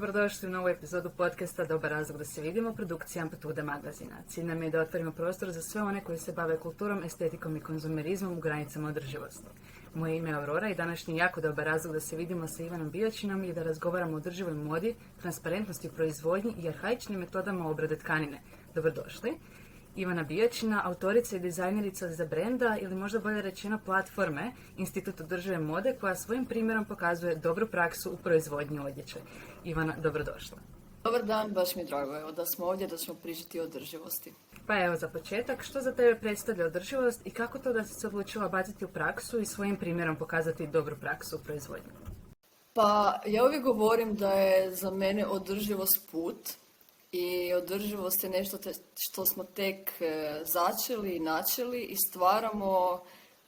Dobrodošli u novu epizodu podcasta Dobar razlog da se vidimo, produkcija Amplitude magazina. Cilj nam je da otvorimo prostor za sve one koji se bave kulturom, estetikom i konzumerizmom u granicama održivosti. Moje ime je Aurora i današnji jako dobar razlog da se vidimo sa Ivanom Bijačinom i da razgovaramo o održivoj modi, transparentnosti u proizvodnji i arhaičnim metodama obrade tkanine. Dobrodošli. Ivana Bijačina, autorica i dizajnerica za brenda ili možda bolje rečeno platforme Institut održive mode koja svojim primjerom pokazuje dobru praksu u proizvodnji odjeće. Ivana, dobrodošla. Dobar dan, baš mi je drago da smo ovdje, da ćemo pričati o održivosti. Pa evo za početak, što za tebe predstavlja održivost i kako to da si se odlučila baciti u praksu i svojim primjerom pokazati dobru praksu u proizvodnji? Pa ja uvijek govorim da je za mene održivost put, i održivost je nešto što smo tek e, začeli i načeli i stvaramo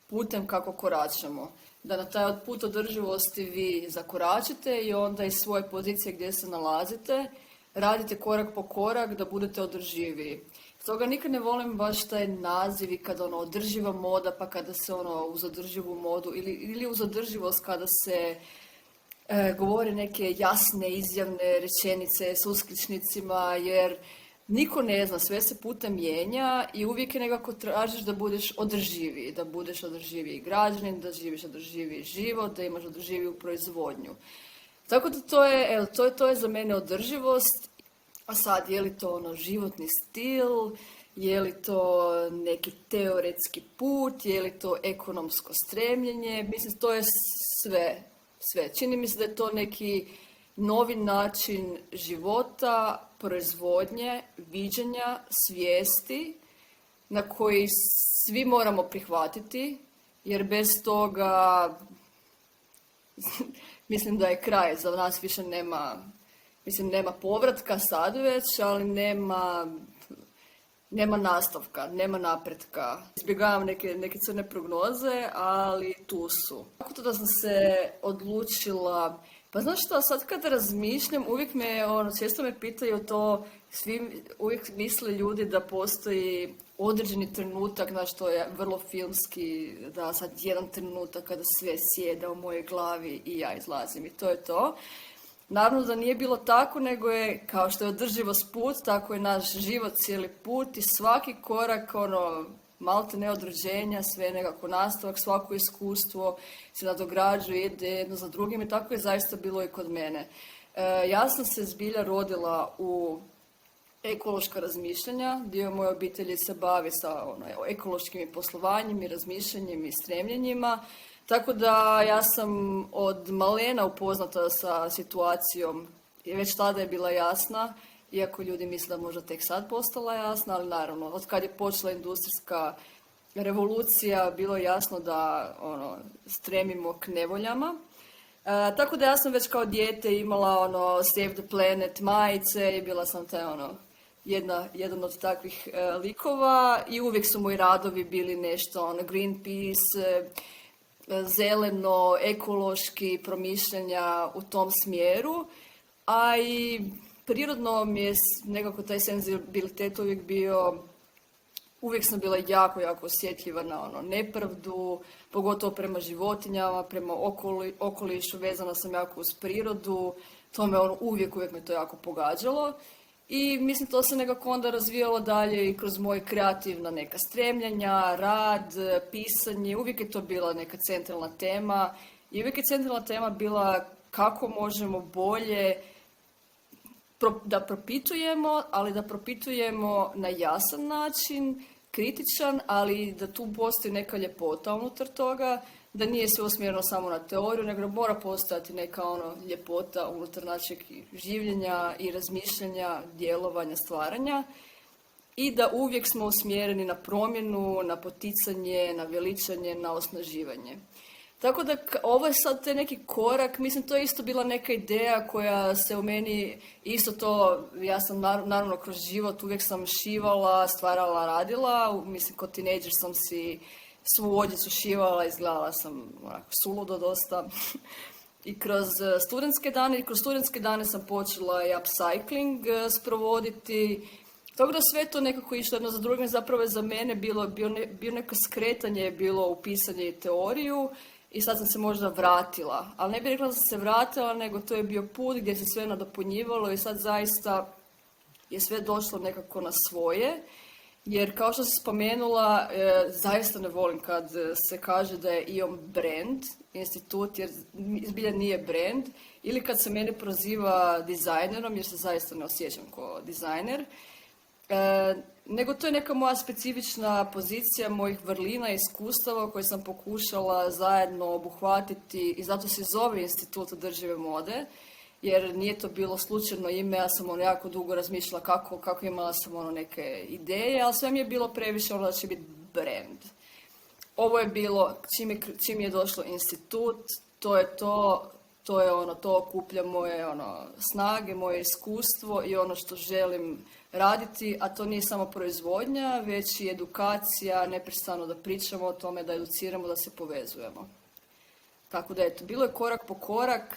putem kako koračamo. Da na taj put održivosti vi zakoračite i onda iz svoje pozicije gdje se nalazite radite korak po korak da budete održivi. Stoga nikad ne volim baš taj naziv i kada ono održiva moda pa kada se ono uz održivu modu ili, ili uz održivost kada se E, govore neke jasne, izjavne rečenice s uskličnicima, jer niko ne zna, sve se puta mijenja i uvijek je nekako tražiš da budeš održiviji, da budeš održiviji građanin, da živiš održiviji život, da imaš održiviju proizvodnju. Tako da to je, to je, to je za mene održivost, a sad je li to ono životni stil, je li to neki teoretski put, je li to ekonomsko stremljenje, mislim to je sve sve. Čini mi se da je to neki novi način života, proizvodnje, viđenja, svijesti na koji svi moramo prihvatiti, jer bez toga mislim da je kraj, za nas više nema, mislim nema povratka sad već, ali nema nema nastavka, nema napretka. Izbjegavam neke, neke crne prognoze, ali tu su. Kako to da sam se odlučila, pa znaš što, sad kad razmišljam, uvijek me, ono, često me pitaju to, svi, uvijek misle ljudi da postoji određeni trenutak, znači to je vrlo filmski, da sad jedan trenutak kada sve sjeda u mojoj glavi i ja izlazim i to je to. Naravno da nije bilo tako, nego je kao što je održivost put, tako je naš život cijeli put i svaki korak, ono, malte ne odrođenja, sve nekako nastavak, svako iskustvo se nadograđuje, ide jedno za drugim i tako je zaista bilo i kod mene. E, ja sam se zbilja rodila u ekološka razmišljanja, dio moje obitelji se bavi sa ono, ekološkim poslovanjem i razmišljanjem i stremljenjima. Tako da ja sam od malena upoznata sa situacijom i već tada je bila jasna, iako ljudi misle da možda tek sad postala jasna, ali naravno, od kad je počela industrijska revolucija, bilo je jasno da ono, stremimo k nevoljama. E, tako da ja sam već kao dijete imala ono Save the Planet majice i bila sam taj ono jedna, jedan od takvih e, likova i uvijek su moji radovi bili nešto ono Greenpeace, E, zeleno, ekološki promišljanja u tom smjeru, a i prirodno mi je nekako taj senzibilitet uvijek bio uvijek sam bila jako, jako osjetljiva na ono nepravdu, pogotovo prema životinjama, prema okolišu, vezana sam jako uz prirodu, to me ono, uvijek, uvijek me to jako pogađalo i mislim to se nekako onda razvijalo dalje i kroz moje kreativna neka stremljanja, rad, pisanje, uvijek je to bila neka centralna tema i uvijek je centralna tema bila kako možemo bolje da propitujemo, ali da propitujemo na jasan način, kritičan, ali da tu postoji neka ljepota unutar toga da nije sve usmjereno samo na teoriju, nego mora postojati neka ono ljepota unutar našeg življenja i razmišljanja, djelovanja, stvaranja i da uvijek smo usmjereni na promjenu, na poticanje, na veličanje, na osnaživanje. Tako da ovo je sad taj neki korak, mislim to je isto bila neka ideja koja se u meni isto to, ja sam naravno kroz život uvijek sam šivala, stvarala, radila, mislim kod tineđer sam si svu odjecu šivala, izgledala sam onako suludo dosta. I kroz e, studentske dane, i kroz studentske dane sam počela i upcycling e, sprovoditi. Tako da sve to nekako išlo jedno za drugim, zapravo je za mene bilo, bio, neko skretanje, bilo u pisanje i teoriju i sad sam se možda vratila. Ali ne bih rekla da sam se vratila, nego to je bio put gdje se sve nadopunjivalo i sad zaista je sve došlo nekako na svoje. Jer kao što sam spomenula, e, zaista ne volim kad se kaže da je IOM brand, institut, jer zbilja nije brand, ili kad se mene proziva dizajnerom, jer se zaista ne osjećam kao dizajner, e, nego to je neka moja specifična pozicija mojih vrlina i iskustava koje sam pokušala zajedno obuhvatiti i zato se zove Institut održive mode, jer nije to bilo slučajno ime, ja sam ono jako dugo razmišljala kako, kako imala sam ono neke ideje, ali sve mi je bilo previše ono da će biti brand. Ovo je bilo, čim je, čim je došlo institut, to je to, to je ono, to okuplja moje ono, snage, moje iskustvo i ono što želim raditi, a to nije samo proizvodnja, već i edukacija, neprestano da pričamo o tome, da educiramo, da se povezujemo. Tako da, eto, bilo je korak po korak,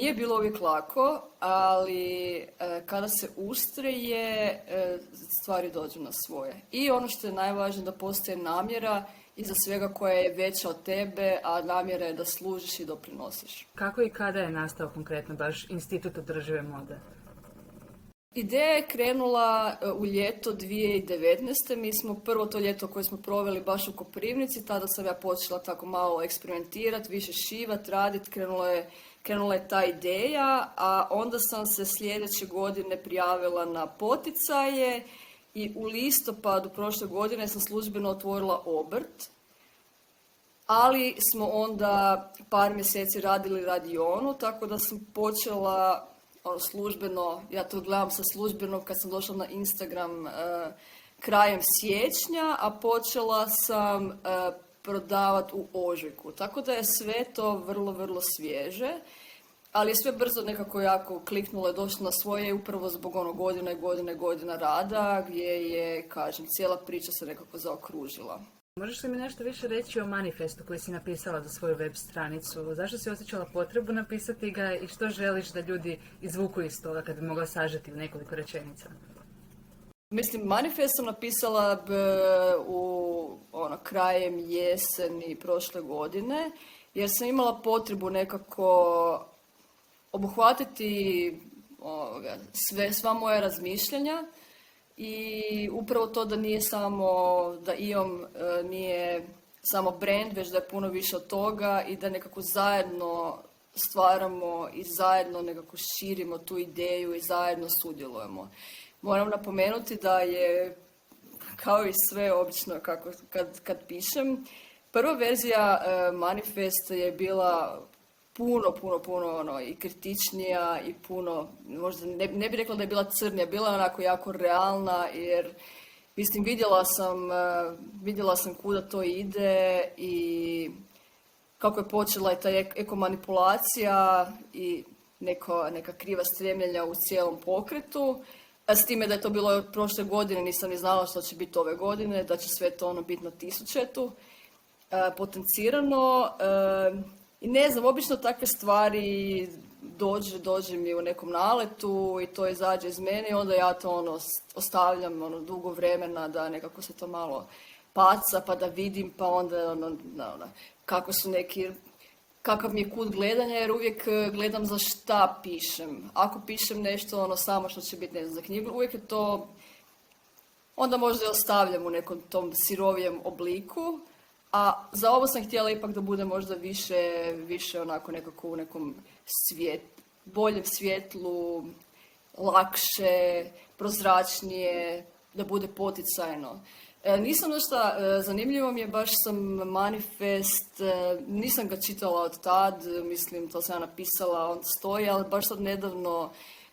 nije bilo uvijek lako, ali e, kada se ustreje, e, stvari dođu na svoje. I ono što je najvažnije da postoji namjera iza svega koja je veća od tebe, a namjera je da služiš i doprinosiš. Kako i kada je nastao konkretno baš Institut održive mode? Ideja je krenula e, u ljeto 2019. Mi smo prvo to ljeto koje smo proveli baš u Koprivnici, tada sam ja počela tako malo eksperimentirati, više šivati, raditi, krenulo je krenula je ta ideja, a onda sam se sljedeće godine prijavila na poticaje i u listopadu prošle godine sam službeno otvorila obrt. Ali smo onda par mjeseci radili radionu, tako da sam počela službeno, ja to gledam sa službeno kad sam došla na Instagram e, krajem siječnja, a počela sam e, prodavati u ožujku. Tako da je sve to vrlo, vrlo svježe. Ali je sve brzo nekako jako kliknulo i došlo na svoje upravo zbog onog godine, godine, godina rada gdje je, kažem, cijela priča se nekako zaokružila. Možeš li mi nešto više reći o manifestu koji si napisala za svoju web stranicu? Zašto si osjećala potrebu napisati ga i što želiš da ljudi izvuku iz toga kad bi mogla sažeti u nekoliko rečenica? Mislim, manifest sam napisala u ono, krajem jeseni prošle godine, jer sam imala potrebu nekako obuhvatiti ovoga, sva moja razmišljanja i upravo to da nije samo, da IOM e, nije samo brand, već da je puno više od toga i da nekako zajedno stvaramo i zajedno nekako širimo tu ideju i zajedno sudjelujemo. Moram napomenuti da je, kao i sve obično kako, kad, kad pišem, prva verzija e, manifesta je bila puno, puno, puno ono, i kritičnija i puno, možda ne, ne bih rekla da je bila crnija, bila je onako jako realna jer Mislim, vidjela sam, e, vidjela sam kuda to ide i kako je počela i ta e, ekomanipulacija i neko, neka kriva stremljenja u cijelom pokretu. S time da je to bilo prošle godine, nisam ni znala što će biti ove godine, da će sve to ono biti na tisućetu, e, potencirano. E, I ne znam, obično takve stvari dođe, dođe mi u nekom naletu i to izađe iz mene i onda ja to ono ostavljam ono dugo vremena da nekako se to malo paca pa da vidim pa onda ono, kako su neki kakav mi je kut gledanja jer uvijek e, gledam za šta pišem. Ako pišem nešto ono samo što će biti ne znam, za knjigu, uvijek je to onda možda je ostavljam u nekom tom sirovijem obliku. A za ovo sam htjela ipak da bude možda više, više onako nekako u nekom svijet, boljem svjetlu, lakše, prozračnije, da bude poticajno. E, nisam ništa e, zanimljivo mi je, baš sam manifest, e, nisam ga čitala od tad, mislim, to sam ja napisala, on stoji, ali baš sad nedavno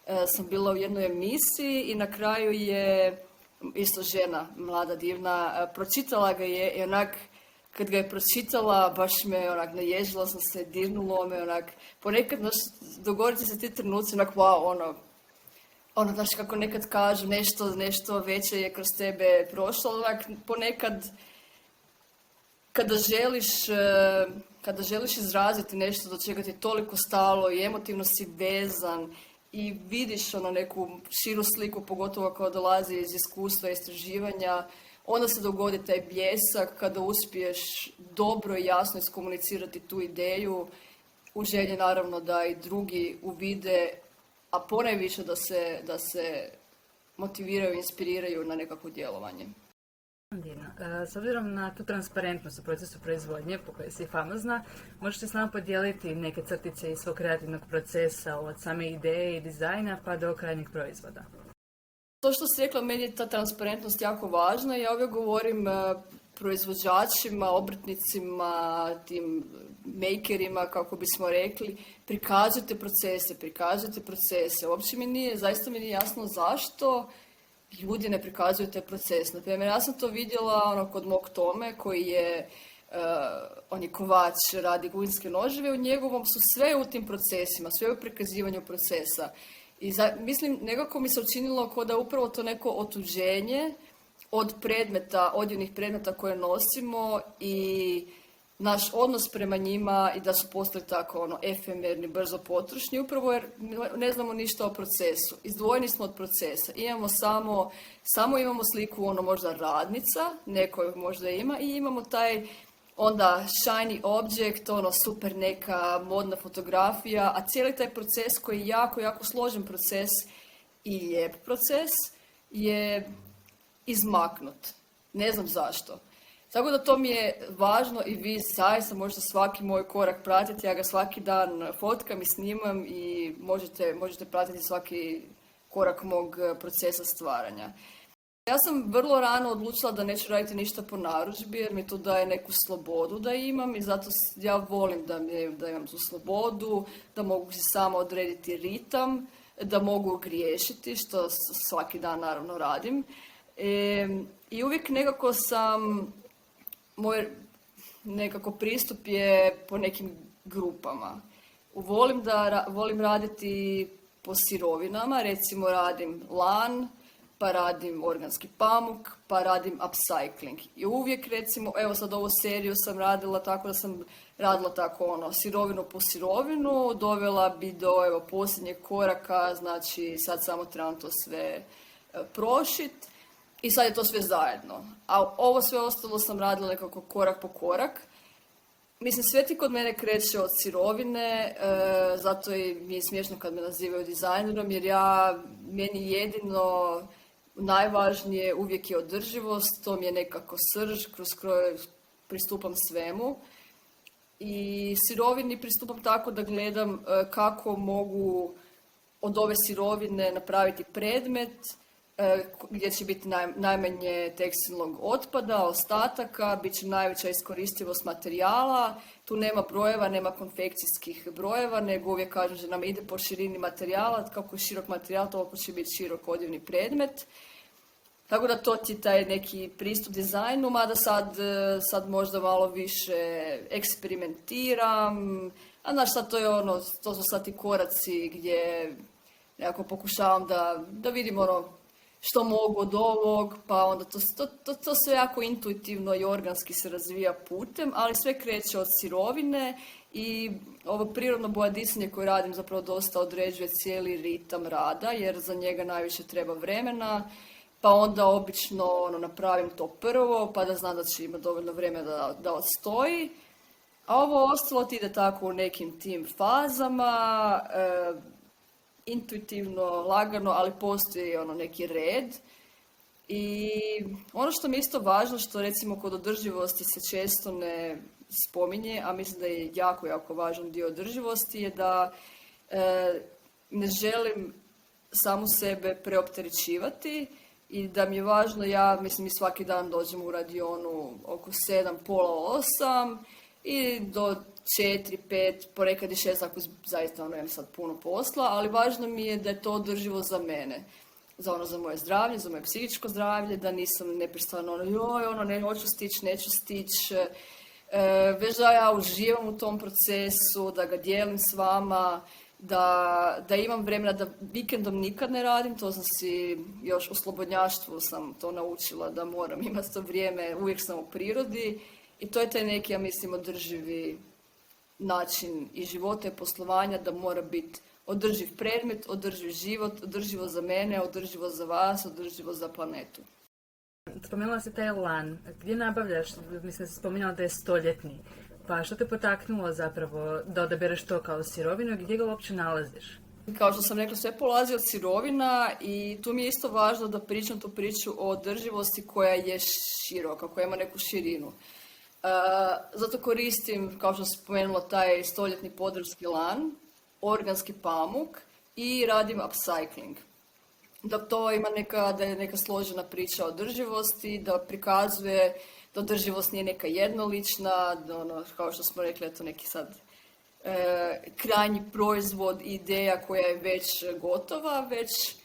e, sam bila u jednoj emisiji i na kraju je isto žena, mlada, divna, pročitala ga je i onak, kad ga je pročitala, baš me onak naježila sam se, dirnulo me onak, ponekad naš, dogoditi se ti trenuci, onak, wow, ono, ono, znaš, kako nekad kažu, nešto, nešto veće je kroz tebe prošlo, onak, ponekad kada želiš, eh, kada želiš izraziti nešto do čega ti je toliko stalo i emotivno si vezan i vidiš ono neku širu sliku, pogotovo koja dolazi iz iskustva, i istraživanja, onda se dogodi taj bljesak kada uspiješ dobro i jasno iskomunicirati tu ideju u želji naravno da i drugi uvide a ponajviše da se, da se motiviraju, inspiriraju na nekako djelovanje. Dina, e, s obzirom na tu transparentnost u procesu proizvodnje po kojoj si famozna, možete s nama podijeliti neke crtice iz svog kreativnog procesa od same ideje i dizajna pa do krajnjeg proizvoda? To što si rekla, meni je ta transparentnost jako važna. Ja ovdje govorim e, proizvođačima, obrtnicima, tim makerima, kako bismo rekli, prikazujete procese, prikazujete procese. Uopće mi nije, zaista mi nije jasno zašto ljudi ne prikazuju te procese. primjer, ja sam to vidjela ono, kod mog Tome koji je Uh, on je kovač, radi gulinske noževe, u njegovom su sve u tim procesima, sve u prikazivanju procesa. I mislim, nekako mi se učinilo kao da upravo to neko otuđenje od predmeta, odjevnih predmeta koje nosimo i naš odnos prema njima i da su postali tako ono efemerni, brzo potrošni, upravo jer ne znamo ništa o procesu. Izdvojeni smo od procesa. Imamo samo, samo imamo sliku ono možda radnica, neko možda ima i imamo taj onda shiny object, ono super neka modna fotografija, a cijeli taj proces koji je jako, jako složen proces i lijep proces je izmaknut. Ne znam zašto. Tako da to mi je važno i vi zaista možete svaki moj korak pratiti, ja ga svaki dan fotkam i snimam i možete, možete pratiti svaki korak mog procesa stvaranja. Ja sam vrlo rano odlučila da neću raditi ništa po narudžbi jer mi to daje neku slobodu da imam i zato ja volim da, mi, da imam tu slobodu, da mogu si samo odrediti ritam, da mogu griješiti što svaki dan naravno radim. E, I uvijek nekako sam moj nekako pristup je po nekim grupama. Volim, da, volim raditi po sirovinama, recimo radim lan, pa radim organski pamuk, pa radim upcycling. I uvijek recimo, evo sad ovu seriju sam radila tako da sam radila tako ono, sirovinu po sirovinu, dovela bi do evo, posljednjeg koraka, znači sad samo trebam to sve e, prošit i sad je to sve zajedno. A ovo sve ostalo sam radila nekako korak po korak. Mislim, sve ti kod mene kreće od sirovine, e, zato i mi je smiješno kad me nazivaju dizajnerom, jer ja, meni jedino najvažnije uvijek je održivost, to mi je nekako srž, kroz koju pristupam svemu. I sirovini pristupam tako da gledam e, kako mogu od ove sirovine napraviti predmet, E, gdje će biti najmanje tekstilnog otpada, ostataka, bit će najveća iskoristivost materijala, tu nema brojeva, nema konfekcijskih brojeva, nego uvijek kažem da nam ide po širini materijala, kako je širok materijal, toliko će biti širok odjevni predmet. Tako da to ti taj neki pristup dizajnu, mada sad, e, sad možda malo više eksperimentiram, a znaš sad to je ono, to su sad ti koraci gdje nekako pokušavam da, da vidim ono što mogu od ovog, pa onda to, to, to, sve jako intuitivno i organski se razvija putem, ali sve kreće od sirovine i ovo prirodno bojadisanje koje radim zapravo dosta određuje cijeli ritam rada, jer za njega najviše treba vremena, pa onda obično ono, napravim to prvo, pa da znam da će imati dovoljno vremena da, da odstoji, a ovo ostalo ti ide tako u nekim tim fazama, e, intuitivno, lagano, ali postoji ono neki red. I ono što mi je isto važno, što recimo kod održivosti se često ne spominje, a mislim da je jako, jako važan dio održivosti, je da e, ne želim samu sebe preopterećivati i da mi je važno, ja mislim i svaki dan dođem u radionu oko 7, pola 8 i do četiri, pet, ponekad i šest ako zaista ono, imam sad puno posla, ali važno mi je da je to održivo za mene. Za ono, za moje zdravlje, za moje psihičko zdravlje, da nisam neprestano ono, joj, ono, ne, hoću stić, neću stić, e, već da ja uživam u tom procesu, da ga dijelim s vama, da, da imam vremena, da vikendom nikad ne radim, to sam si još u slobodnjaštvu sam to naučila, da moram imati to vrijeme, uvijek sam u prirodi i to je taj neki, ja mislim, održivi način i života i poslovanja da mora biti održiv predmet, održiv život, održivo za mene, održivo za vas, održivo za planetu. Spomenula si taj lan. Gdje nabavljaš? Mislim da spominjala da je stoljetni. Pa što te potaknulo zapravo da odabereš to kao sirovinu i gdje ga uopće nalaziš? Kao što sam rekla, sve polazi od sirovina i tu mi je isto važno da pričam tu priču o održivosti koja je široka, koja ima neku širinu. Eh, zato koristim, kao što sam spomenula, taj stoljetni podrski lan, organski pamuk i radim upcycling. Da to ima neka, da je neka složena priča o održivosti, da prikazuje da održivost nije neka jednolična, da ono, kao što smo rekli, to neki sad e, krajnji proizvod ideja koja je već gotova, već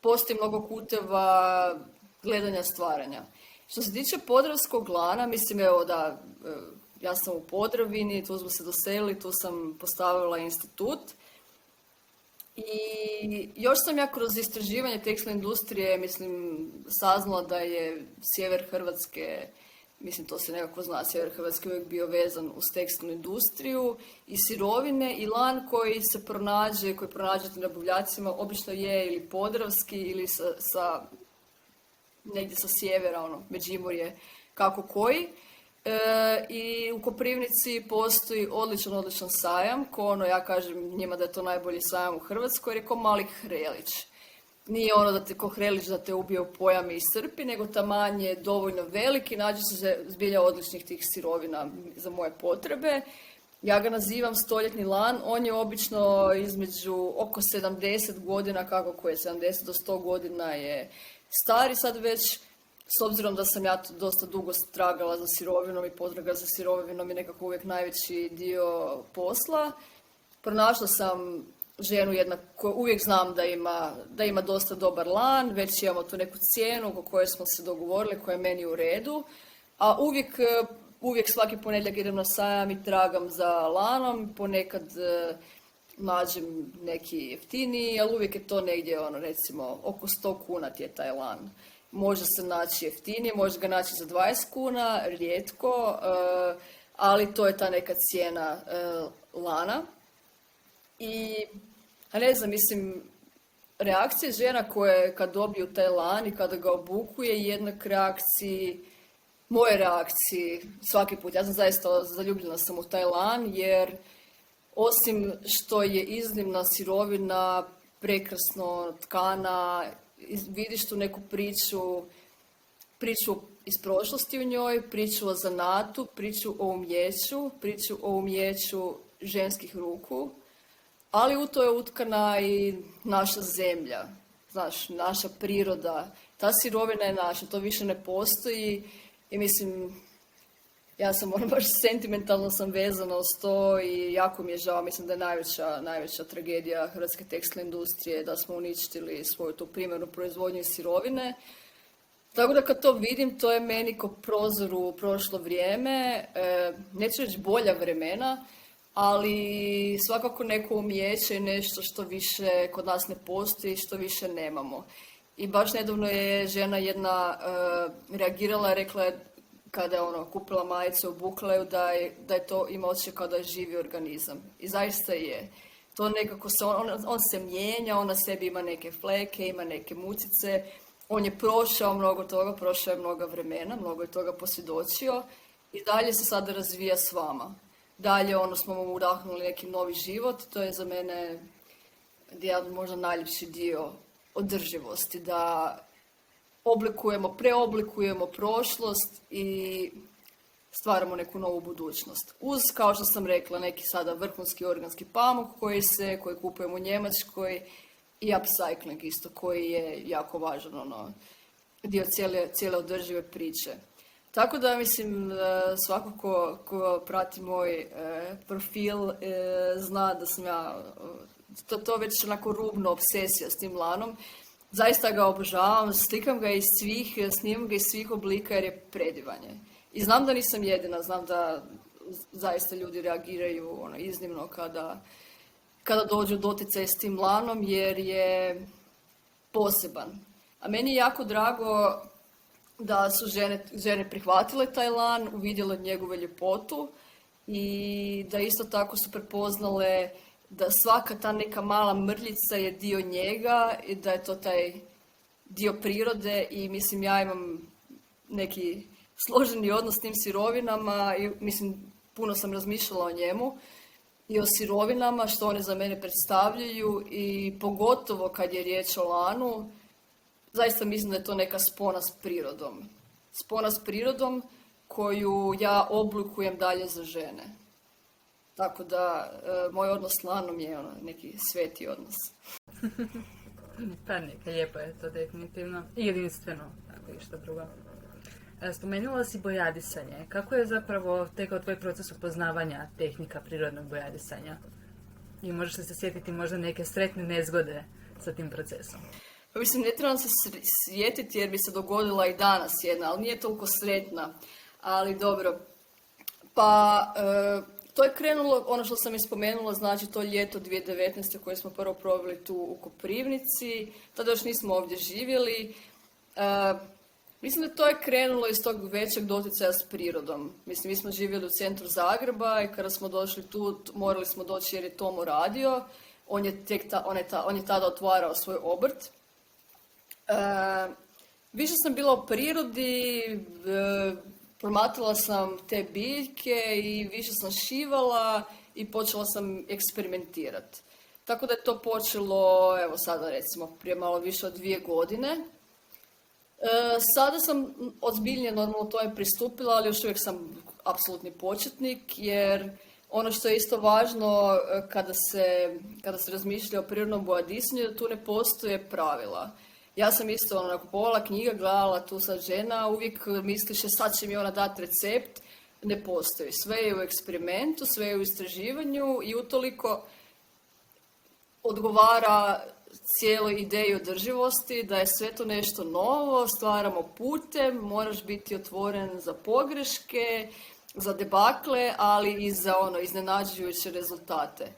postoji mnogo kuteva gledanja stvaranja. Što se tiče podravskog lana, mislim evo da, e, ja sam u Podravini, tu smo se doselili, tu sam postavila institut. I još sam ja kroz istraživanje tekstilne industrije, mislim, saznala da je sjever Hrvatske, mislim to se nekako zna, sjever Hrvatske uvijek bio vezan uz tekstilnu industriju i sirovine i lan koji se pronađe, koji pronađete na buvljacima, obično je ili podravski ili sa, sa negdje sa sjevera, ono, Međimurje, kako koji. E, I u Koprivnici postoji odličan, odličan sajam, ko ono, ja kažem njima da je to najbolji sajam u Hrvatskoj, jer je ko Hrelić. Nije ono da te ko Hrelić da te ubije u pojam i srpi, nego taman je dovoljno velik i nađe se zbilja odličnih tih sirovina za moje potrebe. Ja ga nazivam stoljetni lan, on je obično između oko 70 godina, kako koje, 70 do 100 godina je stari, sad već s obzirom da sam ja dosta dugo tragala za sirovinom i potraga za sirovinom je nekako uvijek najveći dio posla, pronašla sam ženu jedna koju uvijek znam da ima, da ima dosta dobar lan, već imamo tu neku cijenu o kojoj smo se dogovorili, koja je meni u redu, a uvijek, uvijek svaki ponedjeljak idem na sajam i tragam za lanom, ponekad nađem neki jeftiniji, ali uvijek je to negdje, ono, recimo, oko 100 kuna ti je taj lan. Može se naći jeftinije, može ga naći za 20 kuna, rijetko, eh, ali to je ta neka cijena eh, lana. I, ne znam, mislim, reakcija žena koje kad dobiju taj lan i kada ga obukuje, jednak reakciji moje reakciji svaki put. Ja sam zaista zaljubljena sam u taj lan jer osim što je iznimna sirovina, prekrasno tkana, vidiš tu neku priču, priču iz prošlosti u njoj, priču o zanatu, priču o umjeću, priču o umjeću ženskih ruku, ali u to je utkana i naša zemlja, znaš, naša priroda. Ta sirovina je naša, to više ne postoji i mislim, ja sam ono baš sentimentalno sam vezana s to i jako mi je žao, mislim da je najveća, najveća tragedija hrvatske tekstilne industrije da smo uništili svoju tu primjernu proizvodnju i sirovine. Tako da kad to vidim, to je meni ko prozor u prošlo vrijeme, e, neću reći bolja vremena, ali svakako neko umijeće i nešto što više kod nas ne postoji, što više nemamo. I baš nedavno je žena jedna e, reagirala, rekla je kada je ono kupila majicu u da je, da je to ima osjećaj kao da je živi organizam. I zaista je. To nekako se, on, on, se mijenja, on na sebi ima neke fleke, ima neke mucice, on je prošao mnogo toga, prošao je mnoga vremena, mnogo je toga posvjedočio i dalje se sada razvija s vama. Dalje ono smo mu udahnuli neki novi život, to je za mene jedan možda najljepši dio održivosti, da oblikujemo, preoblikujemo prošlost i stvaramo neku novu budućnost. Uz, kao što sam rekla, neki sada vrhunski organski pamuk koji se, koji kupujemo u Njemačkoj i upcycling isto koji je jako važan ono, dio cijele, održive priče. Tako da mislim e, svako ko, prati moj e, profil e, zna da sam ja to, to već onako rubno obsesija s tim lanom zaista ga obožavam, slikam ga iz svih, snimam ga iz svih oblika jer je predivanje. I znam da nisam jedina, znam da zaista ljudi reagiraju ono, iznimno kada, kada dođu do s tim lanom jer je poseban. A meni je jako drago da su žene, žene prihvatile taj lan, uvidjele njegove ljepotu i da isto tako su prepoznale da svaka ta neka mala mrljica je dio njega i da je to taj dio prirode i mislim ja imam neki složeni odnos s tim sirovinama i mislim puno sam razmišljala o njemu i o sirovinama što one za mene predstavljaju i pogotovo kad je riječ o lanu zaista mislim da je to neka spona s prirodom. Spona s prirodom koju ja oblikujem dalje za žene. Tako da e, moj odnos s Lanom je ono, neki sveti odnos. pa neka lijepo je to definitivno i jedinstveno, ako što drugo. E, spomenula si bojadisanje. Kako je zapravo tekao tvoj proces upoznavanja tehnika prirodnog bojadisanja? I možeš li se sjetiti možda neke sretne nezgode sa tim procesom? Pa mislim, ne trebam se sjetiti jer bi se dogodila i danas jedna, ali nije toliko sretna. Ali dobro, pa e, to je krenulo, ono što sam i znači to ljeto 2019. koje smo prvo proveli tu u Koprivnici, tada još nismo ovdje živjeli. E, mislim da to je krenulo iz tog većeg doticaja s prirodom. Mislim, mi smo živjeli u centru Zagreba i kada smo došli tu, morali smo doći jer je Tomo radio. On je, tek tada otvarao svoj obrt. E, više sam bila u prirodi, e, promatrala sam te biljke i više sam šivala i počela sam eksperimentirati. Tako da je to počelo, evo sada recimo, prije malo više od dvije godine. E, sada sam ozbiljnije normalno tome pristupila, ali još uvijek sam apsolutni početnik, jer ono što je isto važno e, kada se, kada se razmišlja o prirodnom bojadisanju, da tu ne postoje pravila ja sam isto ono, kupovala knjiga, gledala tu sad žena, uvijek misliš sad će mi ona dati recept, ne postoji. Sve je u eksperimentu, sve je u istraživanju i utoliko odgovara cijeloj ideji održivosti, da je sve to nešto novo, stvaramo putem, moraš biti otvoren za pogreške, za debakle, ali i za ono iznenađujuće rezultate.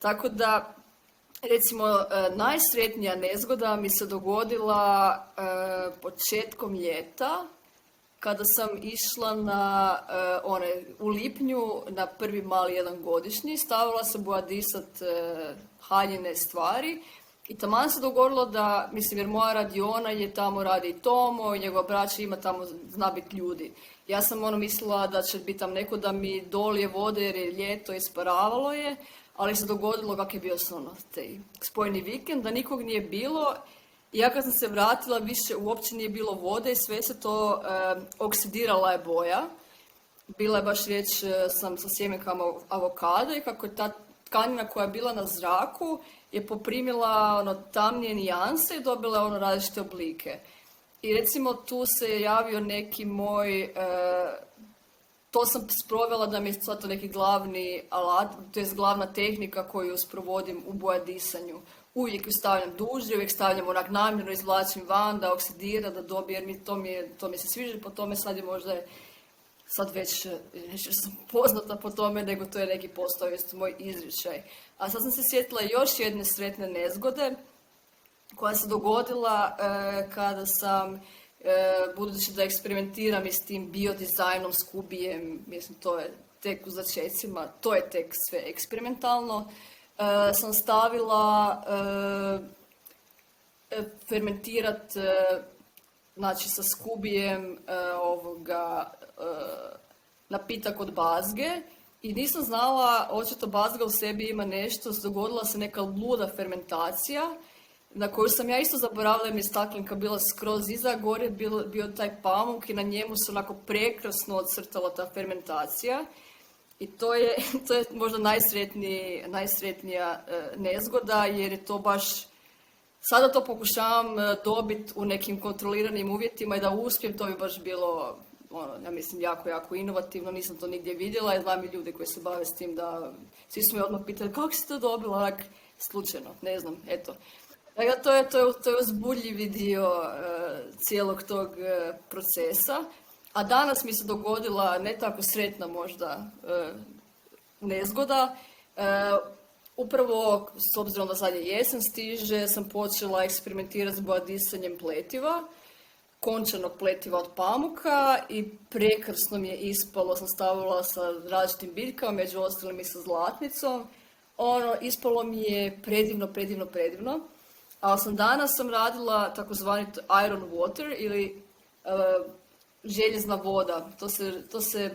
Tako da Recimo, e, najsretnija nezgoda mi se dogodila e, početkom ljeta, kada sam išla na, e, one, u lipnju na prvi mali jedan godišnji, stavila sam disat haljine stvari i taman se dogodilo da, mislim, jer moja radiona je tamo radi i Tomo, i njegova braća ima tamo, zna biti ljudi. Ja sam ono mislila da će biti tam neko da mi dolje vode jer je ljeto, isparavalo je, ali se dogodilo kak je bio ono, taj spojni vikend, da nikog nije bilo. I ja kad sam se vratila, više uopće nije bilo vode i sve se to oksidirala je boja. Bila je baš riječ e, sam sa sjemenkama avokada i kako je ta tkanina koja je bila na zraku je poprimila ono, tamnije nijanse i dobila ono različite oblike. I recimo tu se je javio neki moj e, to sam sprovela da mi je sad to neki glavni alat, to je glavna tehnika koju sprovodim u disanju. Uvijek ju stavljam duže, uvijek stavljam onak namjerno, izvlačim van da oksidira, da dobije, jer mi to, mi to mi se sviđa, po tome sad je možda sad već sam poznata po tome, nego to je neki postao, jest moj izričaj. A sad sam se sjetila još jedne sretne nezgode koja se dogodila e, kada sam E, budući da eksperimentiram i s tim biodizajnom, skubijem, mislim to je tek u začecima, to je tek sve eksperimentalno, e, sam stavila e, fermentirat znači sa skubijem ovoga napitak od bazge i nisam znala, očito bazga u sebi ima nešto, dogodila se neka luda fermentacija na koju sam ja isto zaboravila jer mi je staklenka bila skroz iza, gore bio, bio taj pamuk i na njemu se onako prekrasno odcrtala ta fermentacija. I to je, to je možda najsretniji, najsretnija e, nezgoda jer je to baš Sada to pokušavam e, dobiti u nekim kontroliranim uvjetima i da uspijem, to bi baš bilo, ono, ja mislim, jako, jako inovativno, nisam to nigdje vidjela i znam i ljude koji se bave s tim da, svi su me odmah pitali kako si to dobila, slučajno, ne znam, eto. Pa ja, to je, to je, to je uzbudljivi dio e, cijelog tog e, procesa. A danas mi se dogodila ne tako sretna možda e, nezgoda. Upravo, s obzirom da sad je jesen stiže, sam počela eksperimentirati s bojadisanjem pletiva, končanog pletiva od pamuka i prekrasno mi je ispalo, sam stavila sa različitim biljkama, među ostalim i sa zlatnicom. Ono, ispalo mi je predivno, predivno, predivno ali sam danas sam radila takozvani iron water ili e, željezna voda. To se, to se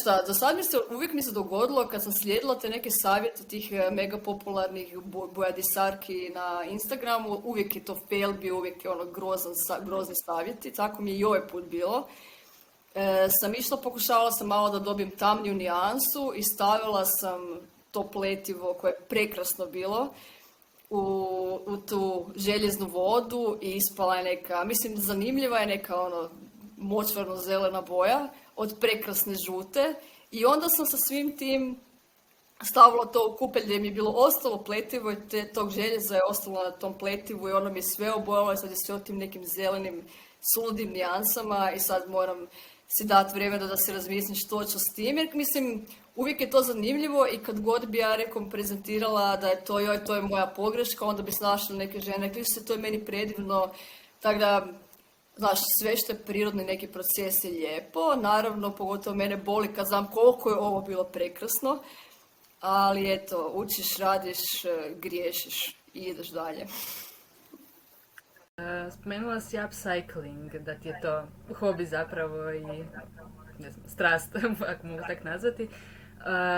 šta, do sad mi se uvijek mi se dogodilo kad sam slijedila te neke savjete tih e, mega popularnih bojadisarki na Instagramu, uvijek je to fail bio, uvijek je ono grozan, grozni savjeti, tako mi je i ovaj put bilo. E, sam išla, pokušavala sam malo da dobijem tamniju nijansu i stavila sam to pletivo koje je prekrasno bilo u, tu željeznu vodu i ispala je neka, mislim zanimljiva je neka ono močvarno zelena boja od prekrasne žute i onda sam sa svim tim stavila to u kupelj gdje mi je bilo ostalo pletivo i te, tog željeza je ostalo na tom pletivu i ono mi je sve obojalo i sad je sve o tim nekim zelenim suludim nijansama i sad moram si dati vremena da se razmislim što ću s tim jer mislim uvijek je to zanimljivo i kad god bi ja rekom prezentirala da je to, joj, to je moja pogreška, onda bi snašla neke žene, rekli se, to je meni predivno, tako da, znaš, sve što je prirodni neki proces je lijepo, naravno, pogotovo mene boli kad znam koliko je ovo bilo prekrasno, ali eto, učiš, radiš, e, griješiš i ideš dalje. E, spomenula si upcycling, da ti je to hobi zapravo i ne znam, strast, ako mogu tak nazvati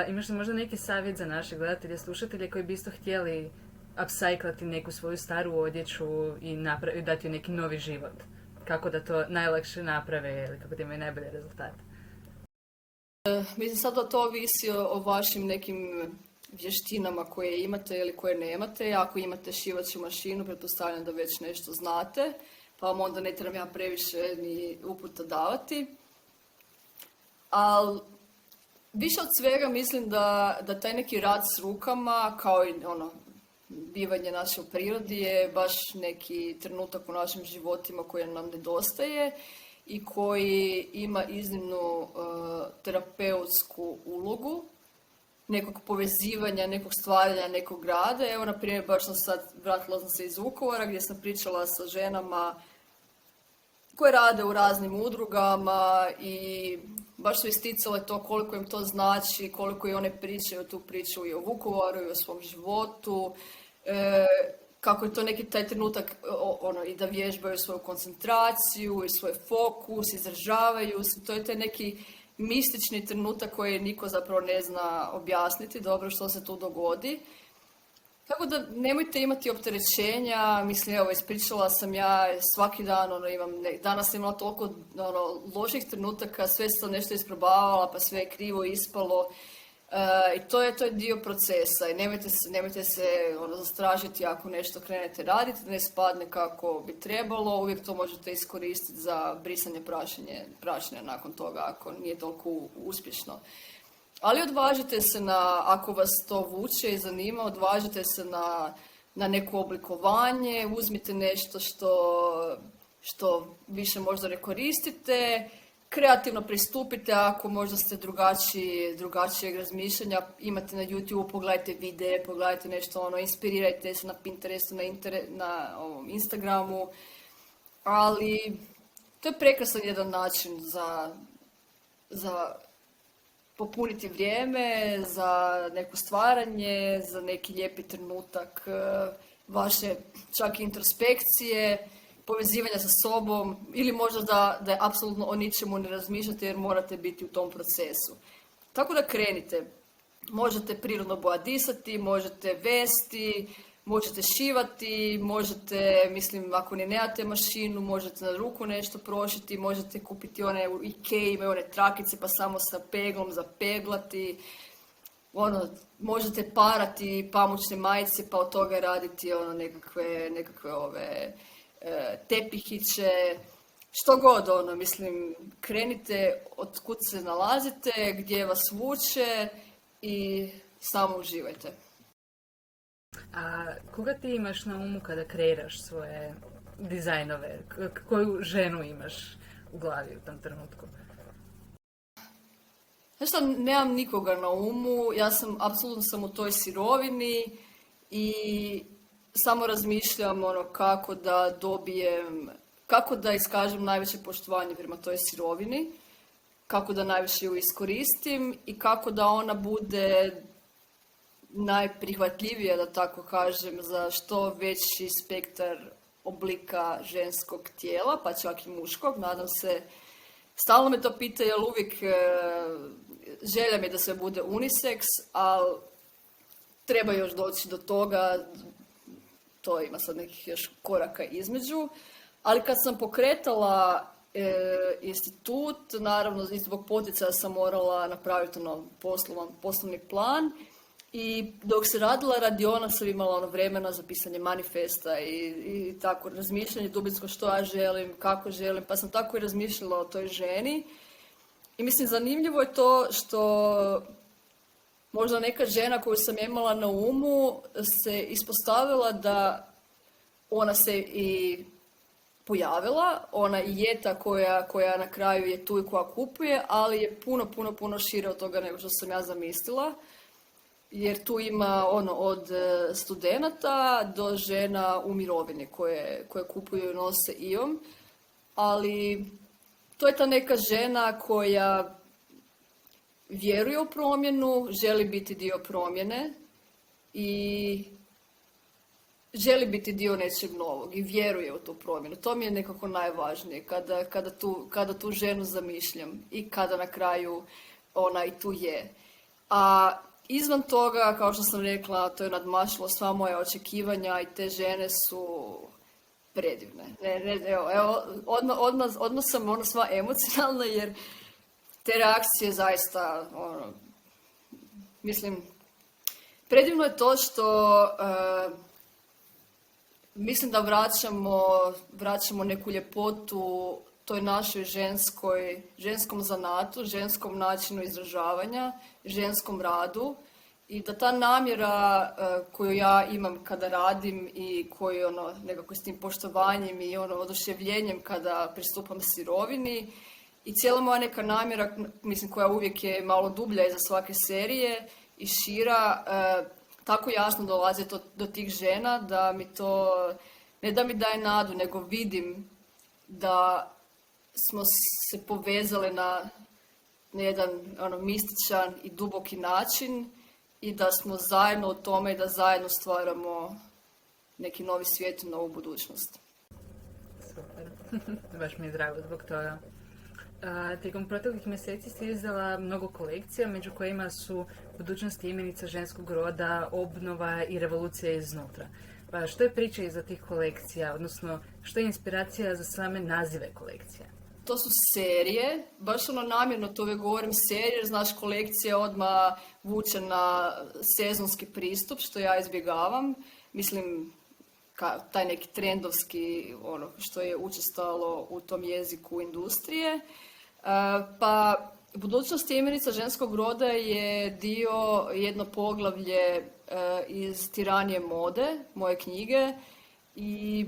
imaš li možda neki savjet za naše gledatelje, slušatelje koji bi isto htjeli upcyclati neku svoju staru odjeću i dati neki novi život? Kako da to najlakše naprave ili kako da imaju najbolje rezultate? E, mislim sad da to ovisi o vašim nekim vještinama koje imate ili koje nemate. Ako imate šivaću mašinu, pretpostavljam da već nešto znate, pa vam onda ne trebam ja previše ni uputa davati. Ali više od svega mislim da, da taj neki rad s rukama, kao i ono, bivanje naše u prirodi je baš neki trenutak u našim životima koji nam nedostaje i koji ima iznimnu e, terapeutsku ulogu nekog povezivanja, nekog stvaranja, nekog rada. Evo, na primjer, baš sam sad vratila sam se iz Vukovara gdje sam pričala sa ženama koje rade u raznim udrugama i baš su isticale to koliko im to znači, koliko i one pričaju tu priču i o Vukovaru i o svom životu, e, kako je to neki taj trenutak e, ono, i da vježbaju svoju koncentraciju i svoj fokus, izražavaju se, to je taj neki mistični trenutak koji niko zapravo ne zna objasniti dobro što se tu dogodi. Tako da nemojte imati opterećenja, mislim evo ispričala sam ja svaki dan, ono imam, danas sam imala toliko ono, loših trenutaka, sve sam nešto isprobavala pa sve je krivo ispalo e, i to je, to je dio procesa i nemojte se, nemojte se ono, zastražiti ako nešto krenete raditi, ne spadne kako bi trebalo, uvijek to možete iskoristiti za brisanje prašine, nakon toga ako nije toliko uspješno. Ali odvažite se na, ako vas to vuče i zanima, odvažite se na, na neko oblikovanje, uzmite nešto što, što više možda ne koristite, kreativno pristupite ako možda ste drugačiji, drugačijeg razmišljanja, imate na YouTube, pogledajte videe, pogledajte nešto ono, inspirirajte se na Pinterestu, na, na ovom Instagramu, ali to je prekrasan jedan način za, za popuniti vrijeme za neko stvaranje, za neki lijepi trenutak e, vaše čak introspekcije, povezivanja sa sobom ili možda da, da je apsolutno o ničemu ne razmišljate jer morate biti u tom procesu. Tako da krenite. Možete prirodno bojadisati, možete vesti, Možete šivati, možete, mislim, ako ne nemate mašinu, možete na ruku nešto prošiti, možete kupiti one u Ikea, imaju one trakice pa samo sa peglom zapeglati. Ono, možete parati pamučne majice pa od toga raditi ono nekakve, nekakve ove e, tepihiće, što god ono, mislim, krenite od kud se nalazite, gdje vas vuče i samo uživajte. A koga ti imaš na umu kada kreiraš svoje dizajnove? Koju ženu imaš u glavi u tom trenutku? Znaš nemam nikoga na umu, ja sam, apsolutno sam u toj sirovini i samo razmišljam ono kako da dobijem, kako da iskažem najveće poštovanje prema toj sirovini, kako da najviše ju iskoristim i kako da ona bude najprihvatljivije, da tako kažem, za što veći spektar oblika ženskog tijela, pa čak i muškog. Nadam se, stalno me to pita, jer uvijek e, želja mi da se bude unisex, ali treba još doći do toga, to ima sad nekih još koraka između. Ali kad sam pokretala e, institut, naravno zbog poticaja sam morala napraviti ono poslovni plan, i dok se radila radiona sam imala ono vremena za pisanje manifesta i, i tako razmišljanje dubinsko što ja želim, kako želim, pa sam tako i razmišljala o toj ženi. I mislim zanimljivo je to što možda neka žena koju sam imala na umu se ispostavila da ona se i pojavila, ona i je ta koja, koja na kraju je tu i koja kupuje, ali je puno, puno, puno šire od toga nego što sam ja zamislila jer tu ima ono od e, studenata do žena u mirovini koje, koje kupuju i nose IOM, ali to je ta neka žena koja vjeruje u promjenu, želi biti dio promjene i želi biti dio nečeg novog i vjeruje u tu promjenu. To mi je nekako najvažnije kada, tu, kada tu ženu zamišljam i kada na kraju ona i tu je. A Izvan toga, kao što sam rekla, to je nadmašilo sva moja očekivanja i te žene su predivne. Ne, ne, evo, evo, odmah, sam ono sva emocionalna jer te reakcije zaista, ono, mislim, predivno je to što e, mislim da vraćamo, vraćamo neku ljepotu toj našoj ženskoj, ženskom zanatu, ženskom načinu izražavanja, ženskom radu i da ta namjera e, koju ja imam kada radim i koju ono nekako s tim poštovanjem i ono oduševljenjem kada pristupam sirovini i cijela moja neka namjera, mislim koja uvijek je malo dublja iza svake serije i šira, e, tako jasno dolazi to, do tih žena da mi to, ne da mi daje nadu, nego vidim da smo se povezali na, na jedan ono, mističan i duboki način i da smo zajedno u tome i da zajedno stvaramo neki novi svijet i novu budućnost. Super. Baš mi je drago zbog toga. A, tijekom proteklih mjeseci ste izdala mnogo kolekcija, među kojima su budućnosti imenica ženskog roda, obnova i revolucija iznutra. Pa što je priča iza tih kolekcija, odnosno što je inspiracija za same nazive kolekcija? to su serije, baš ono namjerno to uvijek govorim serije, jer znaš kolekcija odmah vuče na sezonski pristup, što ja izbjegavam. Mislim, ka, taj neki trendovski, ono, što je učestalo u tom jeziku industrije. E, pa Budućnost imenica ženskog roda je dio jedno poglavlje e, iz Tiranije mode, moje knjige i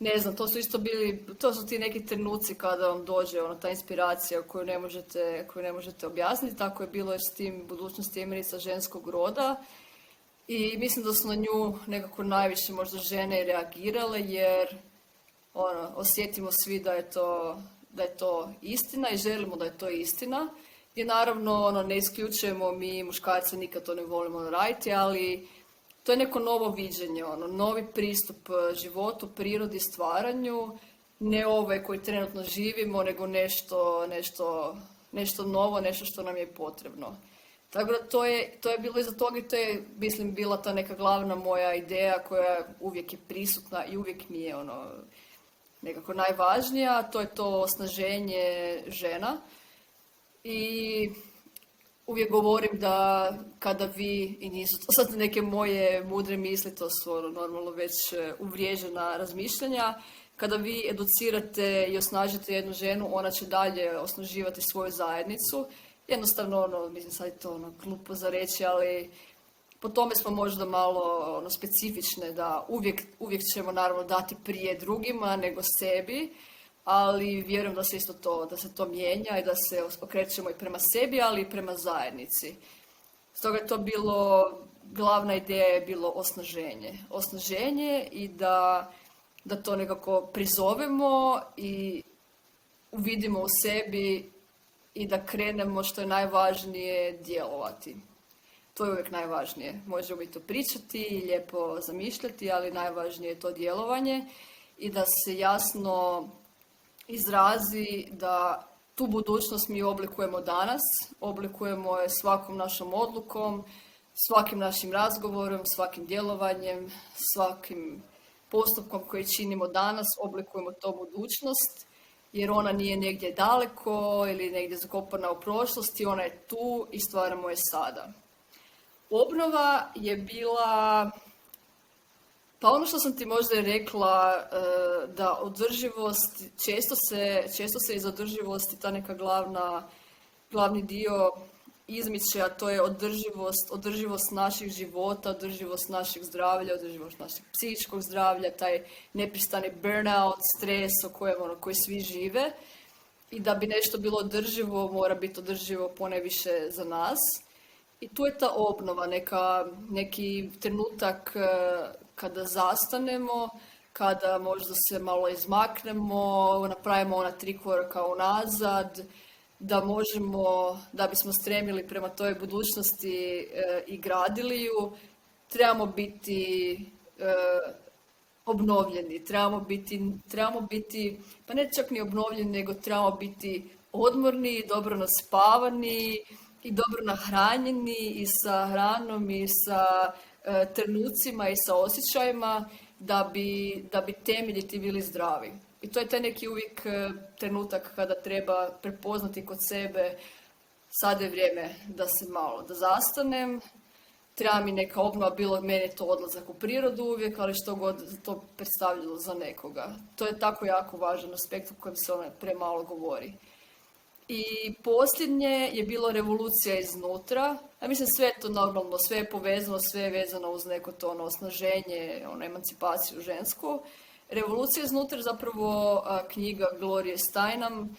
ne znam, to su isto bili, to su ti neki trenuci kada vam dođe ono, ta inspiracija koju ne možete, koju ne možete objasniti, tako je bilo s tim budućnosti Emirica ženskog roda. I mislim da su na nju nekako najviše možda žene reagirale jer ono, osjetimo svi da je, to, da je to istina i želimo da je to istina. I naravno ono, ne isključujemo mi muškarce nikad to ne volimo raditi, ali to je neko novo viđenje, ono, novi pristup e, životu, prirodi, stvaranju, ne ove koji trenutno živimo, nego nešto, nešto, nešto novo, nešto što nam je potrebno. Tako da to je, to je bilo iza toga i to je, mislim, bila ta neka glavna moja ideja koja uvijek je prisutna i uvijek mi je ono, nekako najvažnija, to je to osnaženje žena. I uvijek govorim da kada vi, i nisu to sad neke moje mudre misli, to su ono normalno već e, uvriježena razmišljanja, kada vi educirate i osnažite jednu ženu, ona će dalje osnaživati svoju zajednicu. Jednostavno, ono, mislim sad je to ono, glupo za reći, ali po tome smo možda malo ono, specifične, da uvijek, uvijek ćemo naravno dati prije drugima nego sebi, ali vjerujem da se isto to, da se to mijenja i da se okrećemo i prema sebi, ali i prema zajednici. Stoga je to bilo, glavna ideja je bilo osnaženje. Osnaženje i da, da to nekako prizovemo i uvidimo u sebi i da krenemo što je najvažnije djelovati. To je uvijek najvažnije. Možemo i to pričati i lijepo zamišljati, ali najvažnije je to djelovanje i da se jasno izrazi da tu budućnost mi oblikujemo danas, oblikujemo je svakom našom odlukom, svakim našim razgovorom, svakim djelovanjem, svakim postupkom koji činimo danas, oblikujemo to budućnost jer ona nije negdje daleko ili negdje zakopana u prošlosti, ona je tu i stvaramo je sada. Obnova je bila pa ono što sam ti možda i rekla e, da održivost, često se, često se iz održivosti ta neka glavna, glavni dio izmiče, a to je održivost, održivost naših života, održivost našeg zdravlja, održivost našeg psihičkog zdravlja, taj nepristani burnout, stres o kojem ono, koji svi žive. I da bi nešto bilo održivo, mora biti održivo poneviše za nas. I tu je ta obnova, neka, neki trenutak e, kada zastanemo, kada možda se malo izmaknemo, napravimo ona tri koraka unazad, da možemo, da bismo stremili prema toj budućnosti e, i gradili ju, trebamo biti e, obnovljeni, trebamo biti, trebamo biti, pa ne čak ni obnovljeni, nego trebamo biti odmorni, dobro naspavani i dobro nahranjeni i sa hranom i sa E, trenucima i sa osjećajima da bi, da bi temelji ti bili zdravi. I to je taj neki uvijek e, trenutak kada treba prepoznati kod sebe sad je vrijeme da se malo, da zastanem, treba mi neka obnova, bilo meni to odlazak u prirodu uvijek, ali što god to predstavljalo za nekoga. To je tako jako važan aspekt o kojem se ona premalo govori. I posljednje je bilo revolucija iznutra. Ja mislim sve je to normalno, sve je povezano, sve je vezano uz neko to ono, osnaženje, ono, emancipaciju žensku. Revolucija iznutra zapravo knjiga Glorije Steinam,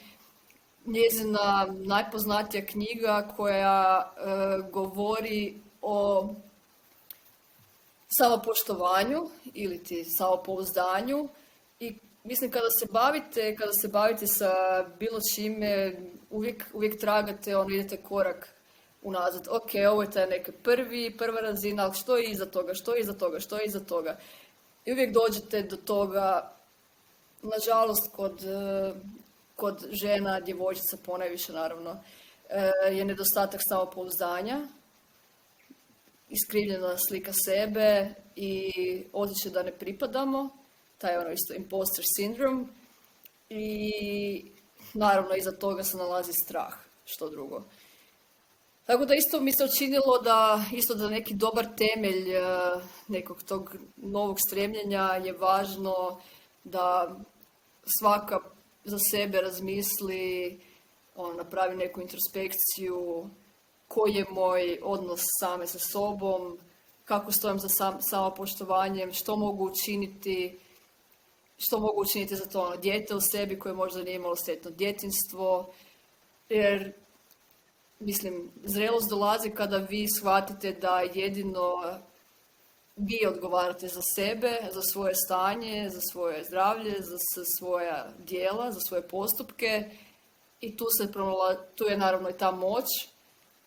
njezina najpoznatija knjiga koja govori o samopoštovanju ili ti samopouzdanju i Mislim, kada se bavite, kada se bavite sa bilo čime, uvijek, uvijek tragate, ono, idete korak unazad. Ok, ovo je taj neki prvi, prva razina, ali što je iza toga, što je iza toga, što je iza toga. I uvijek dođete do toga, nažalost, kod, kod žena, djevojčica ponajviše naravno, eh, je nedostatak samopouzdanja, iskrivljena slika sebe i osjećaj da ne pripadamo taj ono isto imposter syndrome i naravno iza toga se nalazi strah, što drugo. Tako da isto mi se učinilo da isto da neki dobar temelj eh, nekog tog novog stremljenja je važno da svaka za sebe razmisli, on napravi neku introspekciju, koji je moj odnos same sa sobom, kako stojim za sam, samopoštovanjem, što mogu učiniti što mogu učiniti za to ono dijete u sebi koje možda nije imalo sretno djetinstvo, jer mislim, zrelost dolazi kada vi shvatite da jedino vi odgovarate za sebe, za svoje stanje, za svoje zdravlje, za svoja dijela, za svoje postupke i tu, se tu je naravno i ta moć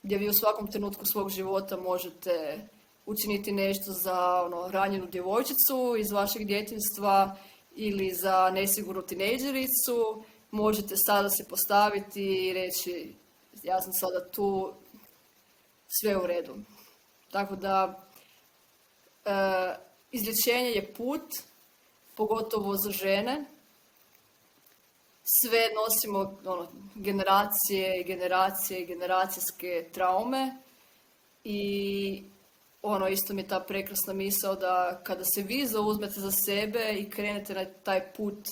gdje vi u svakom trenutku svog života možete učiniti nešto za ono, ranjenu djevojčicu iz vašeg djetinstva, ili za nesigurnu tineđericu, možete sada se postaviti i reći ja sam sada tu, sve u redu. Tako da e, izlječenje je put, pogotovo za žene. Sve nosimo ono, generacije, generacije, generacijske traume i ono isto mi je ta prekrasna misao da kada se vi zauzmete za sebe i krenete na taj put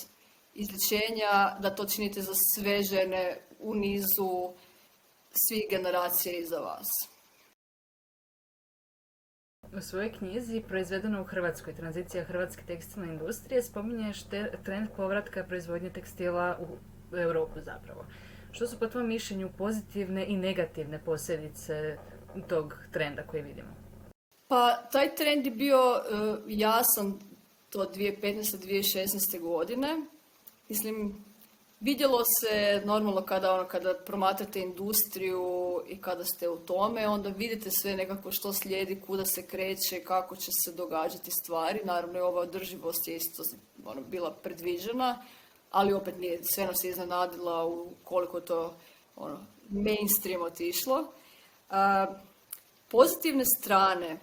izličenja, da to činite za sve žene u nizu svih generacija iza vas. U svojoj knjizi proizvedeno u Hrvatskoj, tranzicija hrvatske tekstilne industrije, spominješ trend povratka proizvodnje tekstila u Europu zapravo. Što su po tvojom mišljenju pozitivne i negativne posljedice tog trenda koji vidimo? Pa taj trend je bio eh, jasan to 2015-2016. godine. Mislim, vidjelo se normalno kada, ono, kada promatrate industriju i kada ste u tome, onda vidite sve nekako što slijedi, kuda se kreće, kako će se događati stvari. Naravno i ova održivost je isto ono, bila predviđena, ali opet nije, sve nas je iznenadila u koliko to ono, mainstream otišlo. Eh, pozitivne strane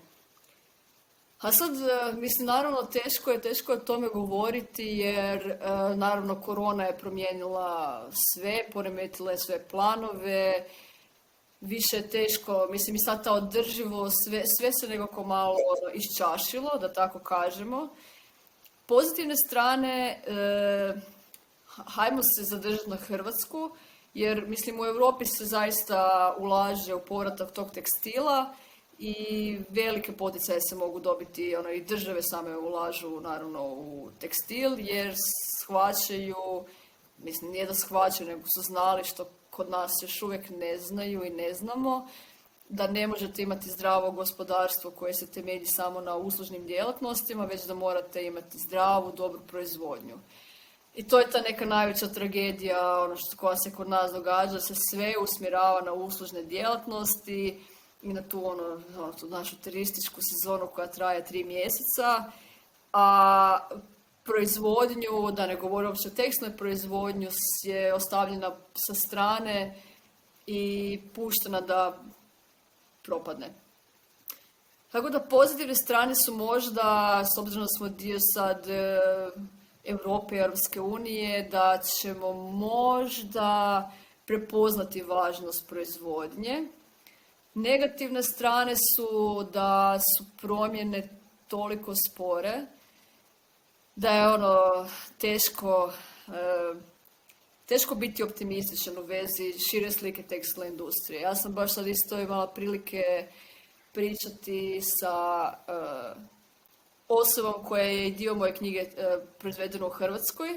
a sad, e, mislim, naravno, teško je, teško je tome govoriti jer, e, naravno, korona je promijenila sve, poremetila je sve planove, više je teško, mislim, i sad ta održivost, sve, sve se nekako malo ono, iščašilo, da tako kažemo. Pozitivne strane, e, hajmo se zadržati na Hrvatsku, jer, mislim, u Europi se zaista ulaže u povratak tog tekstila, i velike poticaje se mogu dobiti, ono i države same ulažu naravno u tekstil jer shvaćaju, mislim nije da shvaćaju nego su znali što kod nas još uvijek ne znaju i ne znamo, da ne možete imati zdravo gospodarstvo koje se temelji samo na uslužnim djelatnostima, već da morate imati zdravu, dobru proizvodnju. I to je ta neka najveća tragedija ono što, koja se kod nas događa, se sve usmjerava na uslužne djelatnosti, i na tu ono, ono tu našu turističku sezonu koja traje tri mjeseca, a proizvodnju, da ne govorim uopće o tekstnoj proizvodnju, je ostavljena sa strane i puštena da propadne. Tako da pozitivne strane su možda, s obzirom da smo dio sad e, Europe i Europske unije, da ćemo možda prepoznati važnost proizvodnje, Negativne strane su da su promjene toliko spore da je ono teško eh, teško biti optimističan u vezi šire slike tekstilne industrije. Ja sam baš sad isto imala prilike pričati sa eh, osobom koja je dio moje knjige eh, proizvedeno u Hrvatskoj.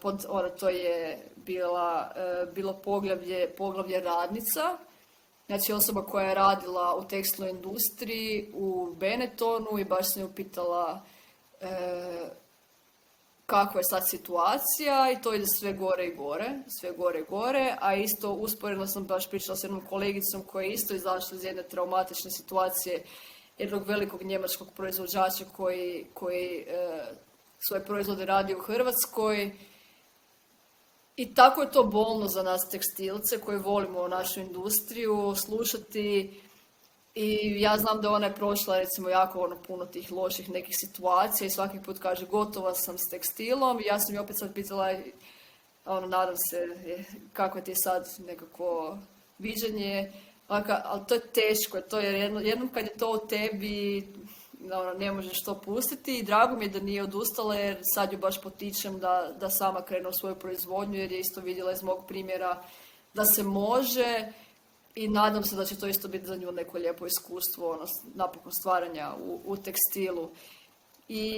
Pod, ona, to je bila, bilo poglavlje, poglavlje radnica znači osoba koja je radila u tekstilnoj industriji u Benetonu i baš sam ju pitala e, kakva je sad situacija i to ide sve gore i gore, sve gore i gore, a isto usporedno sam baš pričala s jednom kolegicom koja je isto izašla iz jedne traumatične situacije jednog velikog njemačkog proizvođača koji, koji e, svoje proizvode radi u Hrvatskoj i tako je to bolno za nas tekstilce koji volimo našu industriju slušati i ja znam da ona je prošla recimo jako ono puno tih loših nekih situacija i svaki put kaže gotova sam s tekstilom. I ja sam je opet sad pitala, ono, nadam se e, kako ti je sad nekako viđenje, ali to je teško, to je jedno, jednom kad je to u tebi, ono, ne možeš to pustiti i drago mi je da nije odustala jer sad ju baš potičem da, da sama krene u svoju proizvodnju jer je isto vidjela iz mog primjera da se može i nadam se da će to isto biti za nju neko lijepo iskustvo, ono, napokon stvaranja u, u tekstilu. I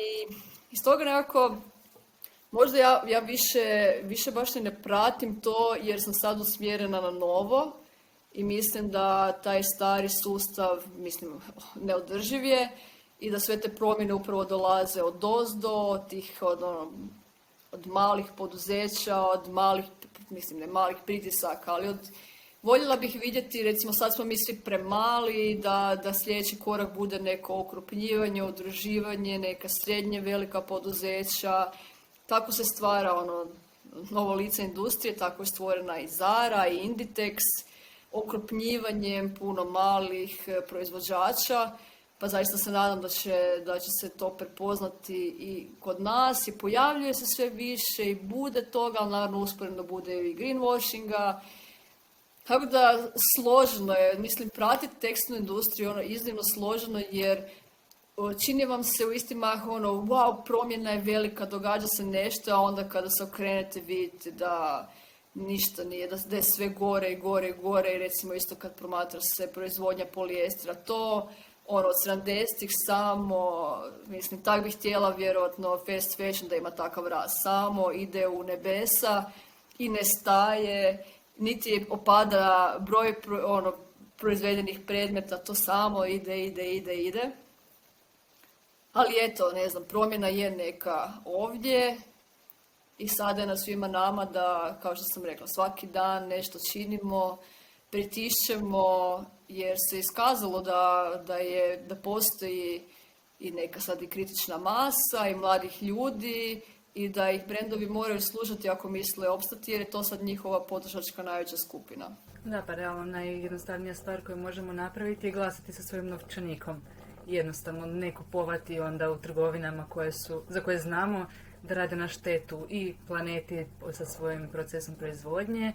iz toga nekako, možda ja, ja više, više baš ne pratim to jer sam sad usmjerena na novo, i mislim da taj stari sustav, mislim, neodrživ je i da sve te promjene upravo dolaze od dozdo, od tih od, ono, od malih poduzeća, od malih, mislim ne malih pritisaka, ali od Voljela bih vidjeti, recimo sad smo mi premali, da, da sljedeći korak bude neko okrupnjivanje, udruživanje, neka srednje velika poduzeća. Tako se stvara ono, novo lice industrije, tako je stvorena i Zara i Inditex, okrupnjivanjem puno malih eh, proizvođača pa zaista se nadam da će, da će se to prepoznati i kod nas i pojavljuje se sve više i bude toga, ali naravno usporedno bude i greenwashinga. Tako da složeno je, mislim pratiti tekstnu industriju ono iznimno složeno jer čini vam se u isti mah ono wow promjena je velika, događa se nešto, a onda kada se okrenete vidite da ništa nije, da je sve gore i gore i gore i recimo isto kad promatra se proizvodnja polijestra to ono, od 70-ih samo, mislim, tak bih htjela vjerojatno fast fashion da ima takav rast. Samo ide u nebesa i ne staje, niti opada broj ono, proizvedenih predmeta, to samo ide, ide, ide, ide. Ali eto, ne znam, promjena je neka ovdje i sada je na svima nama da, kao što sam rekla, svaki dan nešto činimo, pritišćemo, jer se iskazalo da, da, je, da postoji i neka sad i kritična masa i mladih ljudi i da ih brendovi moraju služati ako misle opstati jer je to sad njihova potrošačka najveća skupina. Da, pa realno najjednostavnija stvar koju možemo napraviti je glasati sa svojim novčanikom. Jednostavno ne kupovati onda u trgovinama koje su, za koje znamo da rade na štetu i planeti sa svojim procesom proizvodnje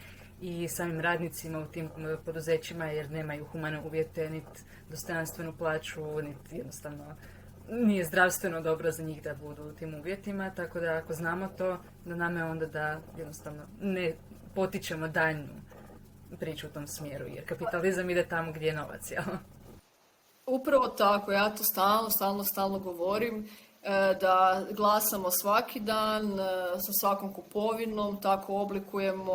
i samim radnicima u tim eh, poduzećima jer nemaju humane uvjete, niti dostojanstvenu plaću, niti jednostavno nije zdravstveno dobro za njih da budu u tim uvjetima, tako da ako znamo to, da nam je onda da jednostavno ne potičemo daljnju priču u tom smjeru, jer kapitalizam ide tamo gdje je novac, jel? Upravo tako, ja to stalno, stalno, stalno govorim eh, da glasamo svaki dan eh, sa svakom kupovinom, tako oblikujemo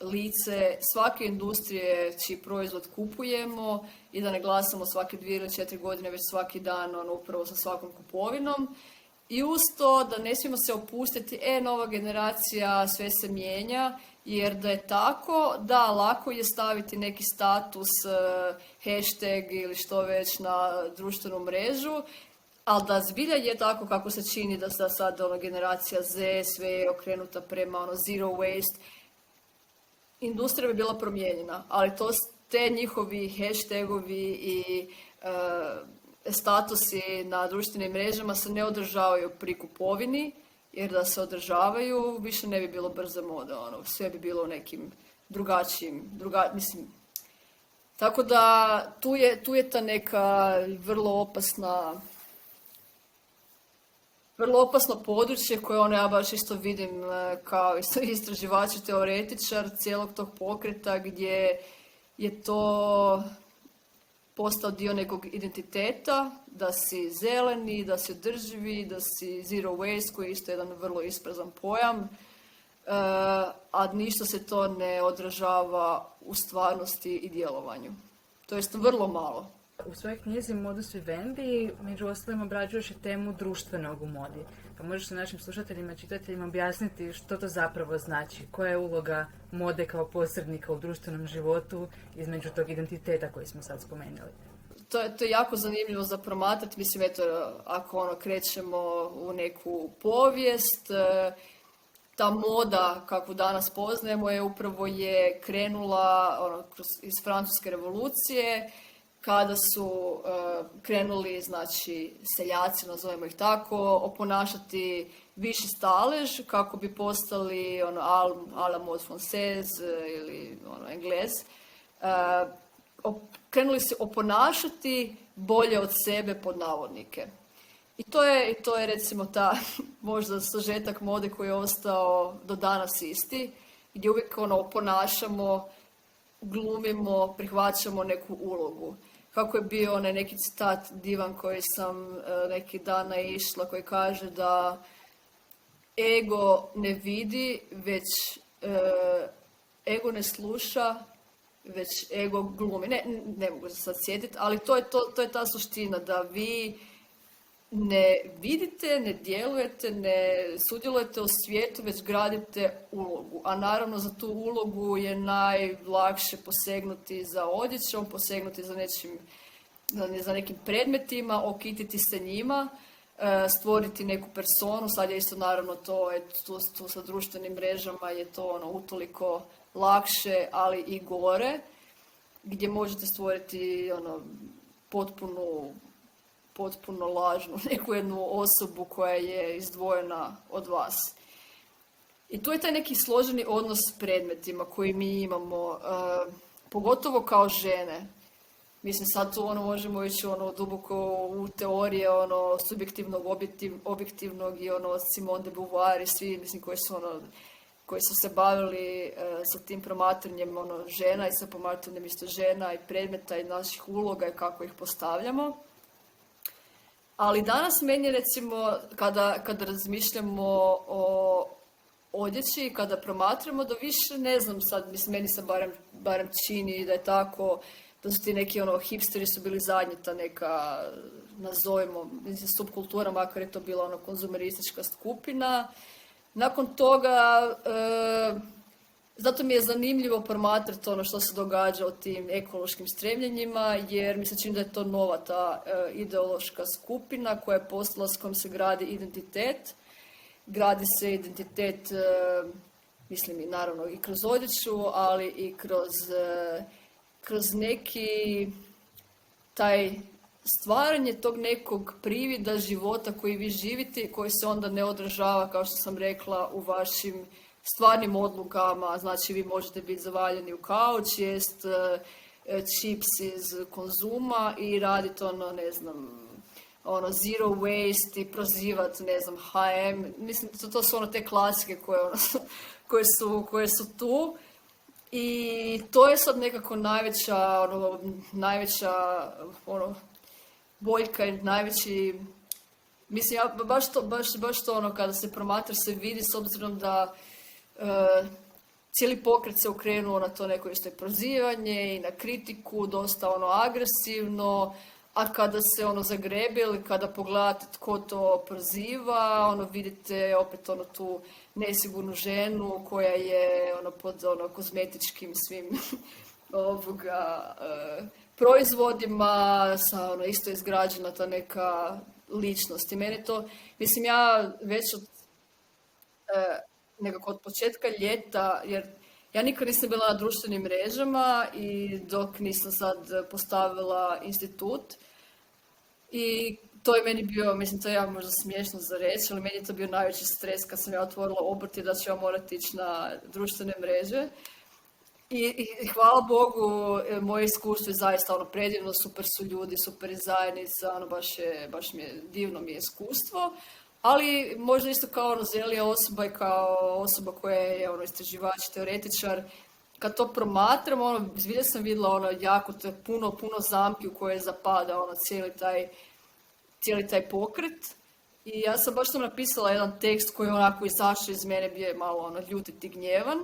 lice svake industrije čiji proizvod kupujemo i da ne glasamo svake dvije ili četiri godine, već svaki dan ono, upravo sa svakom kupovinom. I uz to da ne smijemo se opustiti, e, nova generacija, sve se mijenja, jer da je tako, da, lako je staviti neki status, e, hashtag ili što već na društvenu mrežu, ali da zbilja je tako kako se čini da sad ono, generacija Z sve je okrenuta prema ono, zero waste, industrija bi bila promijenjena, ali to te njihovi hashtagovi i e, statusi na društvenim mrežama se ne održavaju pri kupovini, jer da se održavaju više ne bi bilo brze mode, ono, sve bi bilo u nekim drugačijim, druga, mislim, tako da tu je, tu je ta neka vrlo opasna vrlo opasno područje koje ono ja baš isto vidim e, kao istraživač i teoretičar cijelog tog pokreta gdje je to postao dio nekog identiteta, da si zeleni, da si održivi, da si zero waste koji je isto jedan vrlo isprazan pojam. E, a ništa se to ne odražava u stvarnosti i djelovanju. To jest vrlo malo. U svojoj knjizi Modus Vivendi među ostalim obrađuješ i temu društvenog u modi. Pa možeš se našim slušateljima i čitateljima objasniti što to zapravo znači? Koja je uloga mode kao posrednika u društvenom životu između tog identiteta koji smo sad spomenuli? To je, to jako zanimljivo za promatrati. Mislim, eto, ako ono krećemo u neku povijest, e, ta moda kakvu danas poznajemo je upravo je krenula ono, iz Francuske revolucije, kada su e, krenuli znači seljaci nazovemo ih tako oponašati viši stalež kako bi postali ono al ala mode française ili ono englez e, krenuli se oponašati bolje od sebe pod navodnike i to je, to je recimo ta možda sažetak mode koji je ostao do danas isti, gdje uvijek ono oponašamo, glumimo, prihvaćamo neku ulogu kako je bio onaj neki citat divan koji sam e, neki dana išla koji kaže da ego ne vidi, već e, ego ne sluša, već ego glumi. Ne, mogu se sad sjetiti, ali to je, to je ta suština da vi ne vidite, ne djelujete, ne sudjelujete u svijetu, već gradite ulogu. A naravno za tu ulogu je najlakše posegnuti za odjećom, posegnuti za, nečim, za nekim predmetima, okititi se njima, e, stvoriti neku personu. Sad je isto naravno to, je, tu, sa društvenim mrežama je to ono utoliko lakše, ali i gore, gdje možete stvoriti ono potpunu potpuno lažnu neku jednu osobu koja je izdvojena od vas. I tu je taj neki složeni odnos s predmetima koji mi imamo, e, pogotovo kao žene. Mislim, sad tu ono, možemo ići ono, duboko u teorije ono, subjektivnog, objektiv, objektivnog i ono, Simone de Beauvoir i svi mislim, koji, su, ono, koji su se bavili e, sa tim promatranjem ono, žena i sa promatranjem isto žena i predmeta i naših uloga i kako ih postavljamo. Ali danas meni recimo kada, razmišljamo o odjeći i kada promatramo da više ne znam sad, mislim meni se barem, čini da je tako da su ti neki ono hipsteri su bili zadnji ta neka nazovimo mislim, subkultura makar je to bila ono konzumeristička skupina. Nakon toga e, zato mi je zanimljivo promatrati ono što se događa u tim ekološkim stremljenjima, jer mi se čini da je to nova ta e, ideološka skupina koja je postala s kojom se gradi identitet. Gradi se identitet, e, mislim i naravno i kroz odjeću, ali i kroz, e, kroz neki taj stvaranje tog nekog privida života koji vi živite koji se onda ne održava, kao što sam rekla, u vašim stvarnim odlukama, znači vi možete biti zavaljeni u kauč, jest chips e, iz konzuma i raditi ono, ne znam, ono zero waste i prozivati, ne znam, HM, mislim to, to su ono te klasike koje, ono, koje, su, koje su tu. I to je sad nekako najveća, ono, najveća, ono, boljka i najveći, mislim, ja, baš to, baš, baš to ono, kada se promatra se vidi s obzirom da E, cijeli pokret se okrenuo na to neko isto prozivanje i na kritiku, dosta ono agresivno, a kada se ono zagrebe ili kada pogledate tko to proziva, ono vidite opet ono tu nesigurnu ženu koja je ono pod ono kozmetičkim svim ovoga e, proizvodima, sa ono isto izgrađena ta neka ličnost. I mene to, mislim ja već od e, nekako od početka ljeta, jer ja nikad nisam bila na društvenim mrežama i dok nisam sad postavila institut. I to je meni bio, mislim, to je ja možda smiješno za reći, ali meni je to bio najveći stres kad sam ja otvorila obrti da ću ja morati ići na društvene mreže. I, I, hvala Bogu, e, moje iskustvo je zaista ono predivno, super su ljudi, super je zajednica, ono baš, je, baš mi je, divno mi je iskustvo ali možda isto kao ono zelija osoba i kao osoba koja je ono istraživač, teoretičar, kad to promatram, ono, zbilja sam vidjela ono jako, to puno, puno zamki u koje zapada ono cijeli taj, taj pokret. I ja sam baš sam napisala jedan tekst koji je onako izašao iz mene, bio je malo ono ljutit i gnjevan.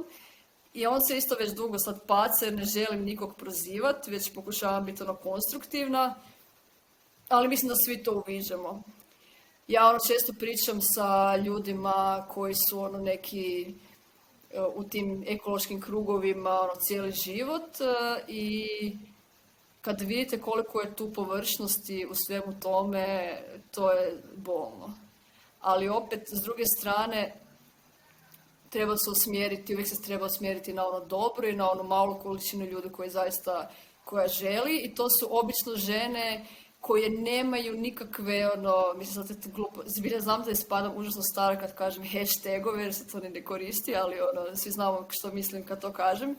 I on se isto već dugo sad paca jer ne želim nikog prozivati, već pokušavam biti ono konstruktivna. Ali mislim da svi to uviđamo ja ono često pričam sa ljudima koji su ono neki e, u tim ekološkim krugovima ono, cijeli život e, i kad vidite koliko je tu površnosti u svemu tome, to je bolno. Ali opet, s druge strane, treba se usmjeriti, uvijek se treba usmjeriti na ono dobro i na onu malu količinu ljudi koji zaista koja želi i to su obično žene koje nemaju nikakve, ono, mislim, sad zbilja znam da je spadam užasno stara kad kažem hashtagove, jer se to ne koristi, ali ono, svi znamo što mislim kad to kažem,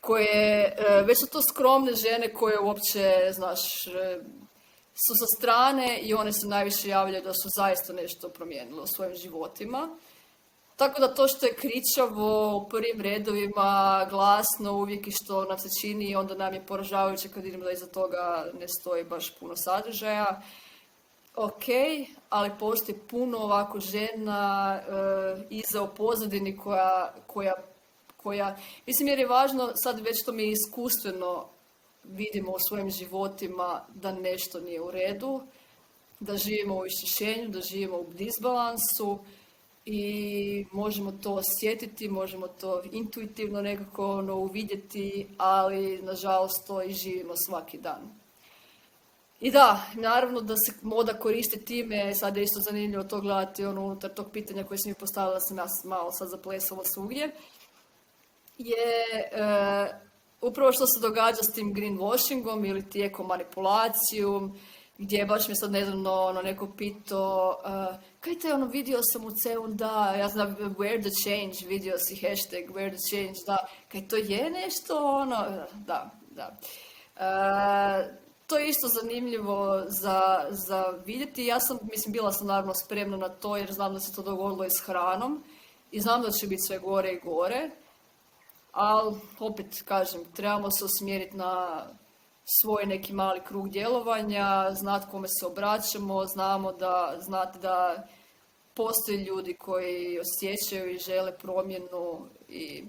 koje, e, već su to skromne žene koje uopće, znaš, e, su sa strane i one se najviše javljaju da su zaista nešto promijenile u svojim životima. Tako da to što je kričavo u prvim redovima, glasno uvijek i što nam se čini, onda nam je poražavajuće kad vidimo da iza toga ne stoji baš puno sadržaja. Ok, ali postoji puno ovako žena eh, iza u pozadini koja, koja, koja... Mislim jer je važno sad već što mi iskustveno vidimo u svojim životima da nešto nije u redu, da živimo u iščešenju, da živimo u disbalansu, i možemo to osjetiti, možemo to intuitivno nekako ono, uvidjeti, ali nažalost to i živimo svaki dan. I da, naravno da se moda koristi time, sad je isto zanimljivo to gledati ono, unutar tog pitanja koje sam mi postavila, sam ja malo sad zaplesala svugdje, je e, upravo što se događa s tim greenwashingom ili tijekom manipulacijom, gdje baš me sad nedavno ono, neko pitao, eh, kaj te ono vidio sam u ceun, da, ja znam where the change, vidio si hashtag where the change, da, kaj to je nešto ono, da, da. Eh, to je isto zanimljivo za, za vidjeti. Ja sam, mislim, bila sam naravno spremna na to jer znam da se to dogodilo i s hranom i znam da će biti sve gore i gore, ali opet kažem, trebamo se usmjeriti na svoj neki mali krug djelovanja, znat kome se obraćamo, znamo da, znate da postoje ljudi koji osjećaju i žele promjenu i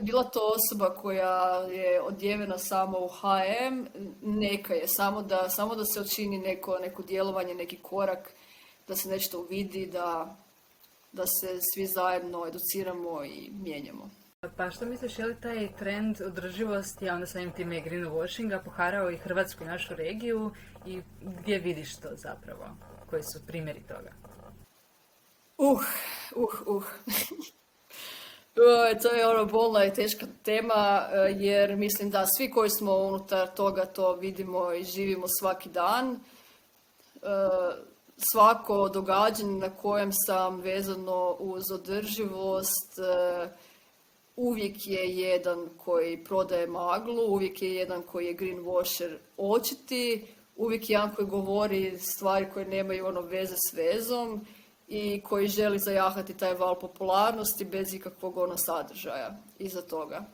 bila to osoba koja je odjevena samo u HM, neka je, samo da, samo da se učini neko, neko djelovanje, neki korak, da se nešto uvidi, da, da se svi zajedno educiramo i mijenjamo. Pa što misliš, je li taj trend održivosti, a onda samim time i greenwashinga, poharao i Hrvatsku našu regiju i gdje vidiš to zapravo? Koji su primjeri toga? Uh, uh, uh. to je ono bolna i teška tema e, jer mislim da svi koji smo unutar toga to vidimo i živimo svaki dan. E, svako događanje na kojem sam vezano uz održivost, e, uvijek je jedan koji prodaje maglu, uvijek je jedan koji je greenwasher očiti, uvijek je jedan koji govori stvari koje nemaju ono veze s vezom i koji želi zajahati taj val popularnosti bez ikakvog ono sadržaja iza toga.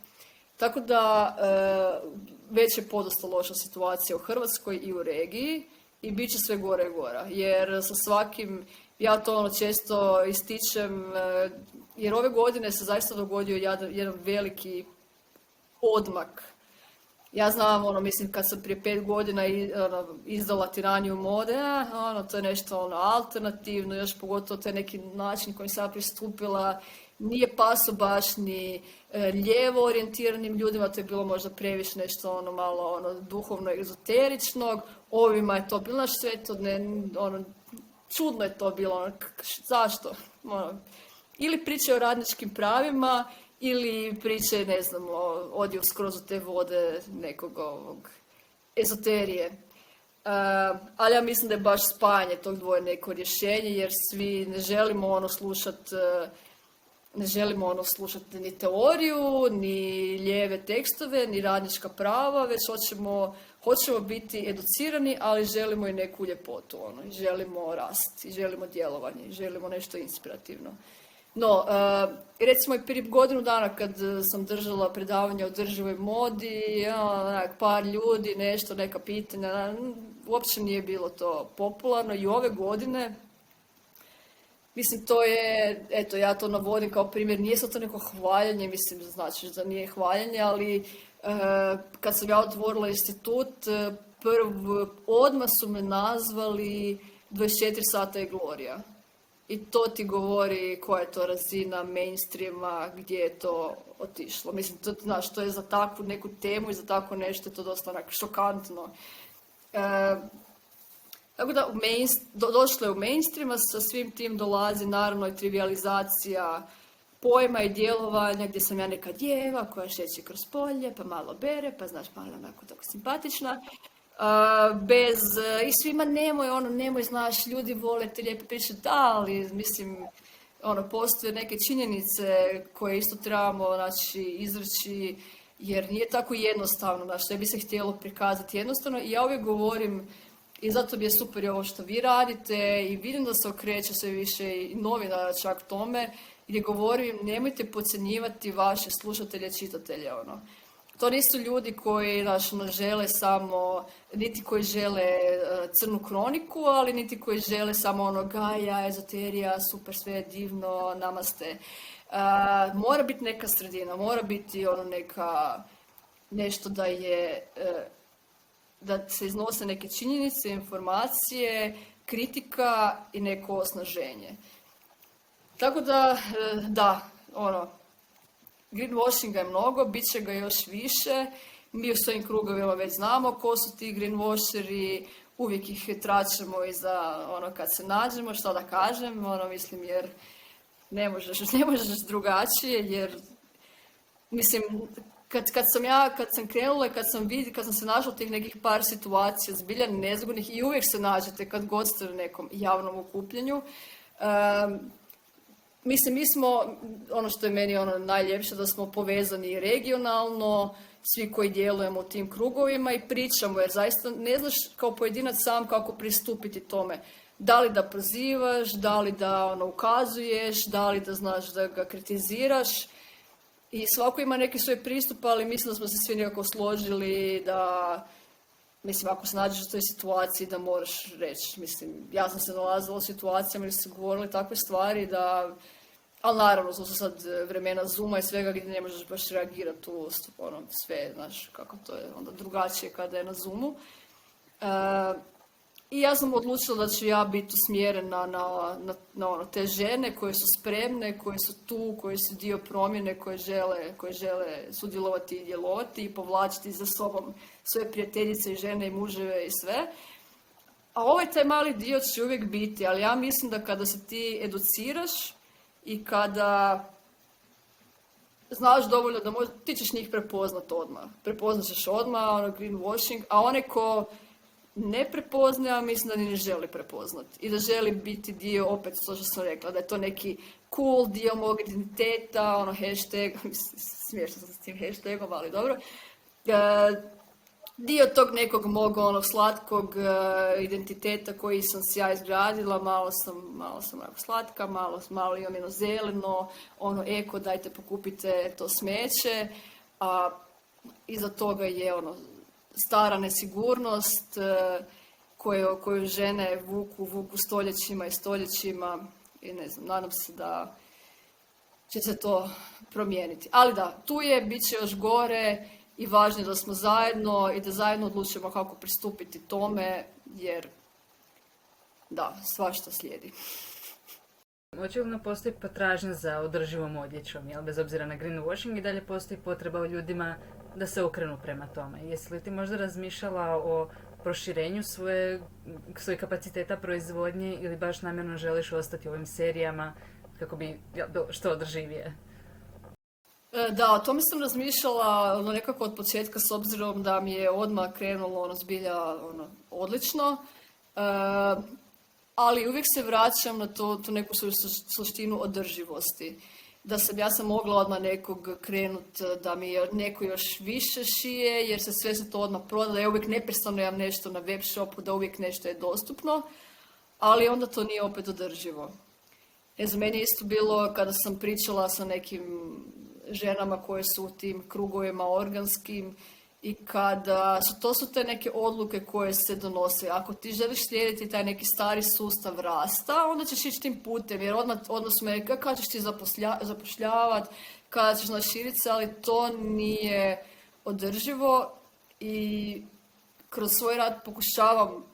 Tako da e, već je podosta loša situacija u Hrvatskoj i u regiji i bit će sve gore i gora. Jer sa svakim ja to ono često ističem, e, jer ove godine se zaista dogodio jedan veliki odmak. Ja znam, ono, mislim, kad sam prije pet godina ono, izdala tiraniju mode, e, ono, to je nešto ono, alternativno, još pogotovo to je neki način kojim sam pristupila, nije paso baš ni e, lijevo orijentiranim ljudima, to je bilo možda previše nešto ono malo ono, duhovno egzoteričnog, ovima je to bilo naš svet, ono, čudno je to bilo, ono, zašto? Ono, ili priče o radničkim pravima, ili priče, ne znam, o odjev skroz te vode nekog ovog ezoterije. Uh, ali ja mislim da je baš spajanje tog dvoje neko rješenje, jer svi ne želimo ono slušat, e, ne želimo ono slušati ni teoriju, ni lijeve tekstove, ni radnička prava, već hoćemo hoćemo biti educirani, ali želimo i neku ljepotu, ono, želimo rast, i želimo djelovanje, želimo nešto inspirativno. No, eh, recimo i prije godinu dana kad eh, sam držala predavanje o državoj modi, par ljudi, nešto, neka pitanja, uopće nije bilo to popularno i ove godine, Mislim, to je, eto, ja to navodim kao primjer, nije sad to neko hvaljanje, mislim, znači da nije hvaljanje, ali Eh, kad sam ja otvorila institut, eh, prv, odmah su me nazvali 24 sata je Gloria. I to ti govori koja je to razina mainstreama, gdje je to otišlo. Mislim, to, znaš, to je za takvu neku temu i za tako nešto je to dosta onak šokantno. E, tako da u došlo je u mainstreama, sa svim tim dolazi naravno i trivializacija pojma i djelovanja gdje sam ja neka djeva koja šeće kroz polje, pa malo bere, pa znaš, malo onako tako simpatična. bez, e, i svima nemoj, ono, nemoj, znaš, ljudi vole te lijepe priče, da, ali, mislim, ono, postoje neke činjenice koje isto trebamo, znači, izreći, jer nije tako jednostavno, znači, ne bi se htjelo prikazati jednostavno i ja uvijek govorim, i zato bi je super i ovo što vi radite i vidim da se okreće sve više i novina čak tome, gdje govorim nemojte podcjenjivati vaše slušatelje, čitatelje, ono. To nisu ljudi koji žele samo, niti koji žele e, crnu kroniku, ali niti koji žele samo ono gaja, ezoterija, super, sve je divno, namaste. Uh, mora biti neka sredina, mora biti ono neka, nešto da je, e, da se iznose neke činjenice, informacije, kritika i neko osnaženje. Tako da, e, da, ono, greenwashinga je mnogo, bit će ga još više. Mi u svojim krugovima već znamo ko su ti greenwasheri, uvijek ih tračemo i za ono kad se nađemo, što da kažem, ono mislim jer ne možeš, ne možeš drugačije jer mislim kad, kad sam ja, kad sam krenula i kad sam vidi, kad sam se našla tih nekih par situacija zbilja nezgodnih i uvijek se nađete kad god ste u nekom javnom okupljenju, Mislim, mi smo, ono što je meni ono najljepše, da smo povezani regionalno, svi koji djelujemo u tim krugovima i pričamo, jer zaista ne znaš kao pojedinac sam kako pristupiti tome. Da li da prozivaš, da li da ono, ukazuješ, da li da znaš da ga kritiziraš. I svako ima neki svoj pristup, ali mislim da smo se svi nekako složili da mislim, ako se nađeš u toj situaciji da moraš reći, mislim, ja sam se nalazila u situacijama gdje su govorili takve stvari da, ali naravno, to su sad vremena Zuma i svega gdje ne možeš baš reagirati u ono, sve, znaš, kako to je onda drugačije kada je na Zoomu. E, i ja sam odlučila da ću ja biti usmjerena na, na, na ono, te žene koje su spremne, koje su tu, koje su dio promjene, koje žele, koje žele sudjelovati i djelovati i povlačiti za sobom sve prijateljice i žene i muževe i sve. A ovaj taj mali dio će uvijek biti, ali ja mislim da kada se ti educiraš i kada znaš dovoljno da možeš, ti ćeš njih prepoznat odmah. Prepoznat ćeš odmah, ono greenwashing, a one ko ne prepoznaje, a mislim da ni ne želi prepoznati. I da želi biti dio, opet, to što sam rekla, da je to neki cool dio mog identiteta, ono, hashtag, smiješno sam s tim hashtagom, ali dobro. E, dio tog nekog mog onog slatkog e, identiteta koji sam si ja izgradila, malo sam, malo sam slatka, malo, malo imam jedno zeleno, ono eko dajte pokupite to smeće, a iza toga je ono stara nesigurnost e, koju, koju žene vuku, vuku stoljećima i stoljećima i ne znam, nadam se da će se to promijeniti. Ali da, tu je, bit će još gore i važno je da smo zajedno i da zajedno odlučimo kako pristupiti tome, jer da, svašta slijedi. Očigledno postoji potražnja za održivom odjećom, jel? bez obzira na greenwashing i dalje postoji potreba u ljudima da se okrenu prema tome. Jesi li ti možda razmišljala o proširenju svoje, svoje kapaciteta proizvodnje ili baš namjerno želiš ostati u ovim serijama kako bi što održivije? E, da, o tome sam razmišljala ono, nekako od početka s obzirom da mi je odmah krenulo ono, zbilja ono, odlično. E, ali uvijek se vraćam na to, tu neku suštinu održivosti da sam ja sam mogla odmah nekog krenut eh, da mi neko još više šije jer se sve se to odmah proda, da ja uvijek ne imam nešto na web shopu, da uvijek nešto je dostupno, ali onda to nije opet održivo. E, za meni je isto bilo kada sam pričala sa nekim ženama koje su u tim krugovima organskim, i kada su, to su te neke odluke koje se donose. Ako ti želiš slijediti taj neki stari sustav rasta, onda ćeš ići tim putem, jer odnos odnos me kada ćeš ti zapošljavati, kada ćeš naširiti ali to nije održivo i kroz svoj rad pokušavam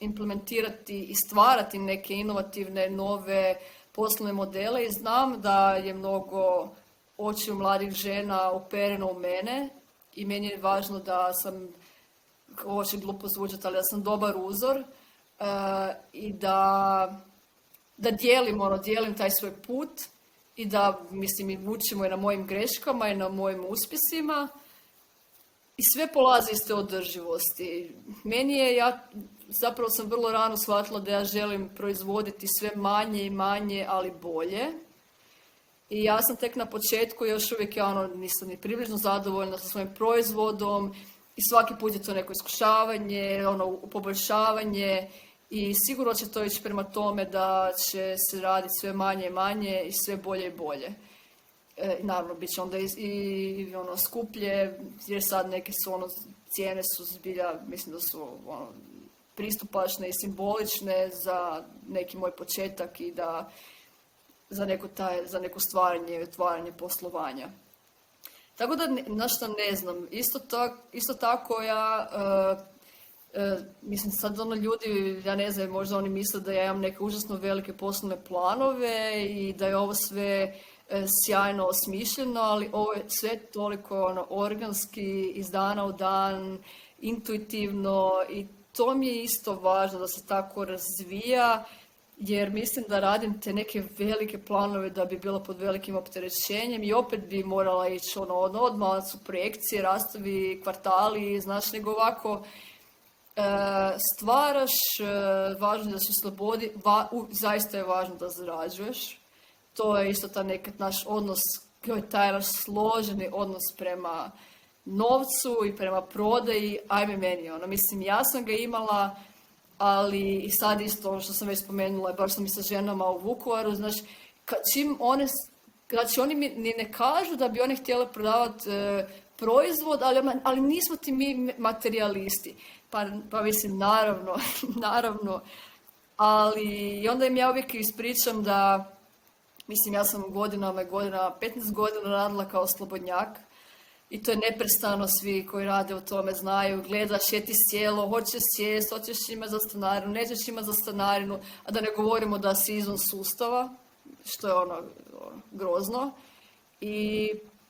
implementirati i stvarati neke inovativne, nove poslovne modele i znam da je mnogo očiju mladih žena opereno u mene i meni je važno da sam, ovo će glupo zvučati, ali da sam dobar uzor eh, i da, da dijelim, ono, dijelim taj svoj put i da, mislim, i vučimo i na mojim greškama i na mojim uspisima. i sve polazi iz te održivosti. Meni je, ja zapravo sam vrlo rano shvatila da ja želim proizvoditi sve manje i manje, ali bolje i ja sam tek na početku, još uvijek ja ono nisam ni približno zadovoljna sa svojim proizvodom i svaki put je to neko iskušavanje, ono poboljšavanje i sigurno će to ići prema tome da će se raditi sve manje i manje i sve bolje i bolje. E, naravno, bit će onda i, i, ono, skuplje, jer sad neke su ono, cijene su zbilja, mislim da su ono, pristupačne i simbolične za neki moj početak i da za neko, taj, za neko stvaranje i otvaranje poslovanja. Tako da, na što ne znam, isto, isto tako ja, e, e, mislim sad ono ljudi, ja ne znam, možda oni misle da ja imam neke užasno velike poslovne planove i da je ovo sve e, sjajno osmišljeno, ali ovo je sve toliko ono, organski, iz dana u dan, intuitivno i to mi je isto važno da se tako razvija jer mislim da radim te neke velike planove da bi bila pod velikim opterećenjem i opet bi morala ići ono, ono odmah su projekcije, rastovi, kvartali, znaš, nego ovako e, stvaraš, e, važno da su slobodi, zaista je važno da zarađuješ, to je isto ta nekad naš odnos, taj naš složeni odnos prema novcu i prema prodaji, ajme meni, ono, mislim, ja sam ga imala, ali i sad isto ono što sam već spomenula, baš sam i sa ženama u Vukovaru, znači, čim one, znači oni mi ni ne kažu da bi one htjele prodavati e, proizvod, ali, ali nismo ti mi materialisti. Pa, pa mislim, naravno, naravno, ali onda im ja uvijek ispričam da, mislim, ja sam godinama i godinama, 15 godina radila kao slobodnjak, i to je neprestano svi koji rade o tome znaju, gledaš šeti ti sjelo, hoćeš sjest, hoćeš imati za stanarinu, nećeš imati za stanarinu, a da ne govorimo da si izvan sustava, što je ono, ono grozno. I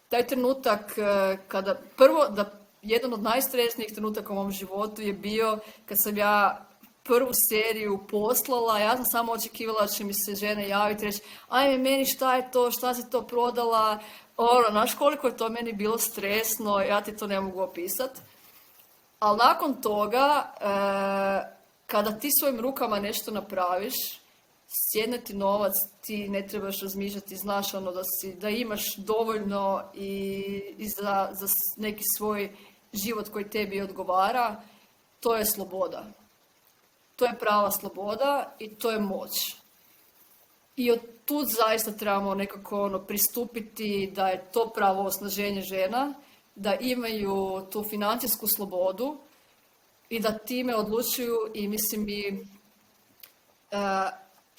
taj trenutak e, kada, prvo da jedan od najstresnijih trenutaka u mom životu je bio kad sam ja prvu seriju poslala, ja sam samo očekivala da će mi se žene javiti i reći, ajme meni šta je to, šta si to prodala, ono, znaš koliko je to meni bilo stresno, ja ti to ne mogu opisati. Ali nakon toga, e, kada ti svojim rukama nešto napraviš, sjedne ti novac, ti ne trebaš razmišljati, znaš ono da, si, da imaš dovoljno i, za, za neki svoj život koji tebi odgovara, to je sloboda. To je prava sloboda i to je moć. I od tu zaista trebamo nekako ono, pristupiti da je to pravo osnaženje žena, da imaju tu financijsku slobodu i da time odlučuju i mislim bi, e,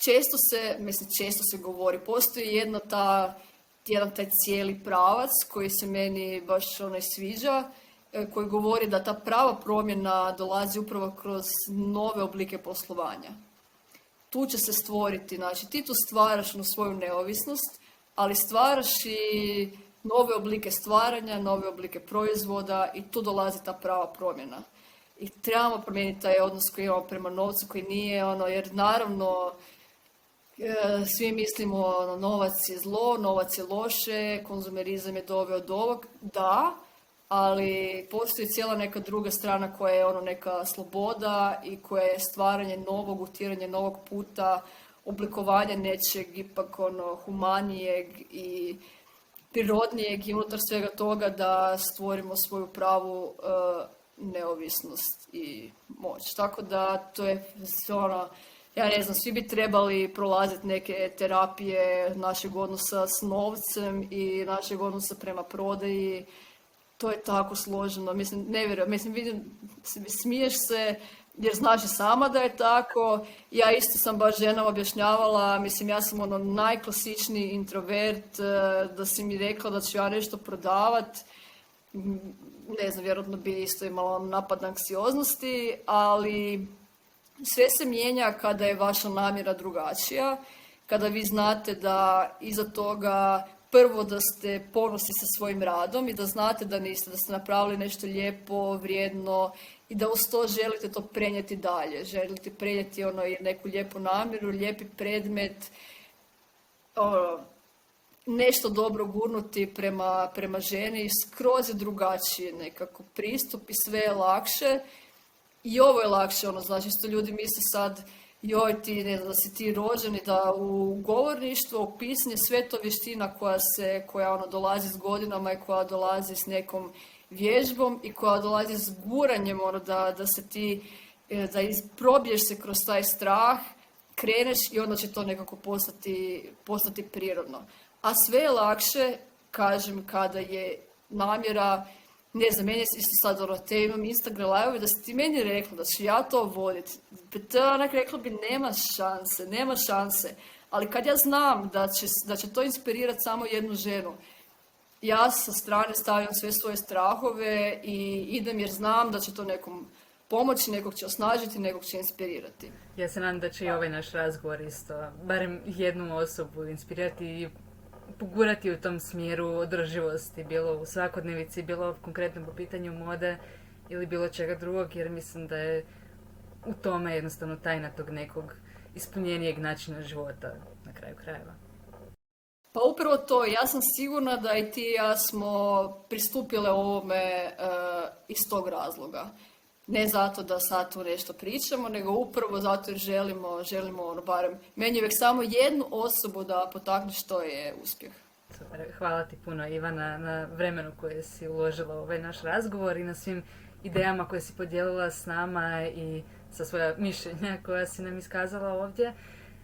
često se, mislim često se govori, postoji jedna ta, jedan taj cijeli pravac koji se meni baš onaj sviđa, e, koji govori da ta prava promjena dolazi upravo kroz nove oblike poslovanja tu će se stvoriti. Znači, ti tu stvaraš na svoju neovisnost, ali stvaraš i nove oblike stvaranja, nove oblike proizvoda i tu dolazi ta prava promjena. I trebamo promijeniti taj odnos koji imamo prema novcu, koji nije ono, jer naravno e, svi mislimo ono, novac je zlo, novac je loše, konzumerizam je doveo do ovog, da, ali postoji cijela neka druga strana koja je ono neka sloboda i koja je stvaranje novog, utjeranje novog puta, oblikovanje nečeg ipak ono humanijeg i prirodnijeg i unutar svega toga da stvorimo svoju pravu e, neovisnost i moć. Tako da to je ono, ja ne znam, svi bi trebali prolaziti neke terapije našeg odnosa s novcem i našeg odnosa prema prodaji, to je tako složeno, mislim, ne vjerujem, mislim, vidim, smiješ se, jer znaš i sama da je tako. Ja isto sam baš žena objašnjavala, mislim ja sam ono najklasičniji introvert, e, da si mi rekla da ću ja nešto prodavat. Mm, ne znam, vjerojatno bi isto imala ono napad na anksioznosti, ali sve se mijenja kada je vaša namjera drugačija, kada vi znate da iza toga prvo da ste ponosni sa svojim radom i da znate da niste, da ste napravili nešto lijepo, vrijedno i da uz to želite to prenijeti dalje. Želite prenijeti ono neku lijepu namjeru, lijepi predmet, nešto dobro gurnuti prema, prema ženi skroz je drugačiji nekako pristup i sve je lakše. I ovo je lakše, ono, znači što ljudi misle sad, joj ti ne znam, da si ti rođeni, da u govorništvo, u pisnje, sve to vještina koja se, koja ono dolazi s godinama i koja dolazi s nekom vježbom i koja dolazi s guranjem ono da, da se ti, e, da probiješ se kroz taj strah, kreneš i onda će to nekako postati, postati prirodno. A sve je lakše, kažem, kada je namjera ne znam, meni je isto sad ono, te imam Instagram live da si ti meni rekla da ću ja to voditi. To je onak rekla bi nema šanse, nema šanse. Ali kad ja znam da će, da će to inspirirati samo jednu ženu, ja sa strane stavljam sve svoje strahove i idem jer znam da će to nekom pomoći, nekog će osnažiti, nekog će inspirirati. Ja se nadam da će i ovaj naš razgovor isto, barem jednu osobu inspirirati i pogurati u tom smjeru održivosti, bilo u svakodnevici, bilo konkretno po pitanju mode ili bilo čega drugog, jer mislim da je u tome jednostavno tajna tog nekog ispunjenijeg načina života na kraju krajeva. Pa upravo to, ja sam sigurna da i ti i ja smo pristupile ovome eh, iz tog razloga ne zato da sad tu nešto pričamo, nego upravo zato jer želimo, želimo ono, barem meni uvijek samo jednu osobu da potakne što je uspjeh. hvala ti puno Ivana na vremenu koje si uložila u ovaj naš razgovor i na svim idejama koje si podijelila s nama i sa svoja mišljenja koja si nam iskazala ovdje.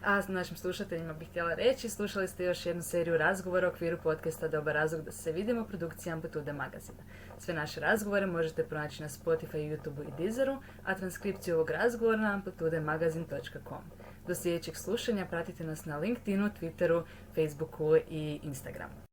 A našim slušateljima bih htjela reći, slušali ste još jednu seriju razgovora u okviru podcasta Dobar razlog da se vidimo produkcija Amputude magazina. Sve naše razgovore možete pronaći na Spotify, YouTube i Deezeru, a transkripciju ovog razgovora na amplitudemagazin.com. Do sljedećeg slušanja pratite nas na LinkedInu, Twitteru, Facebooku i Instagramu.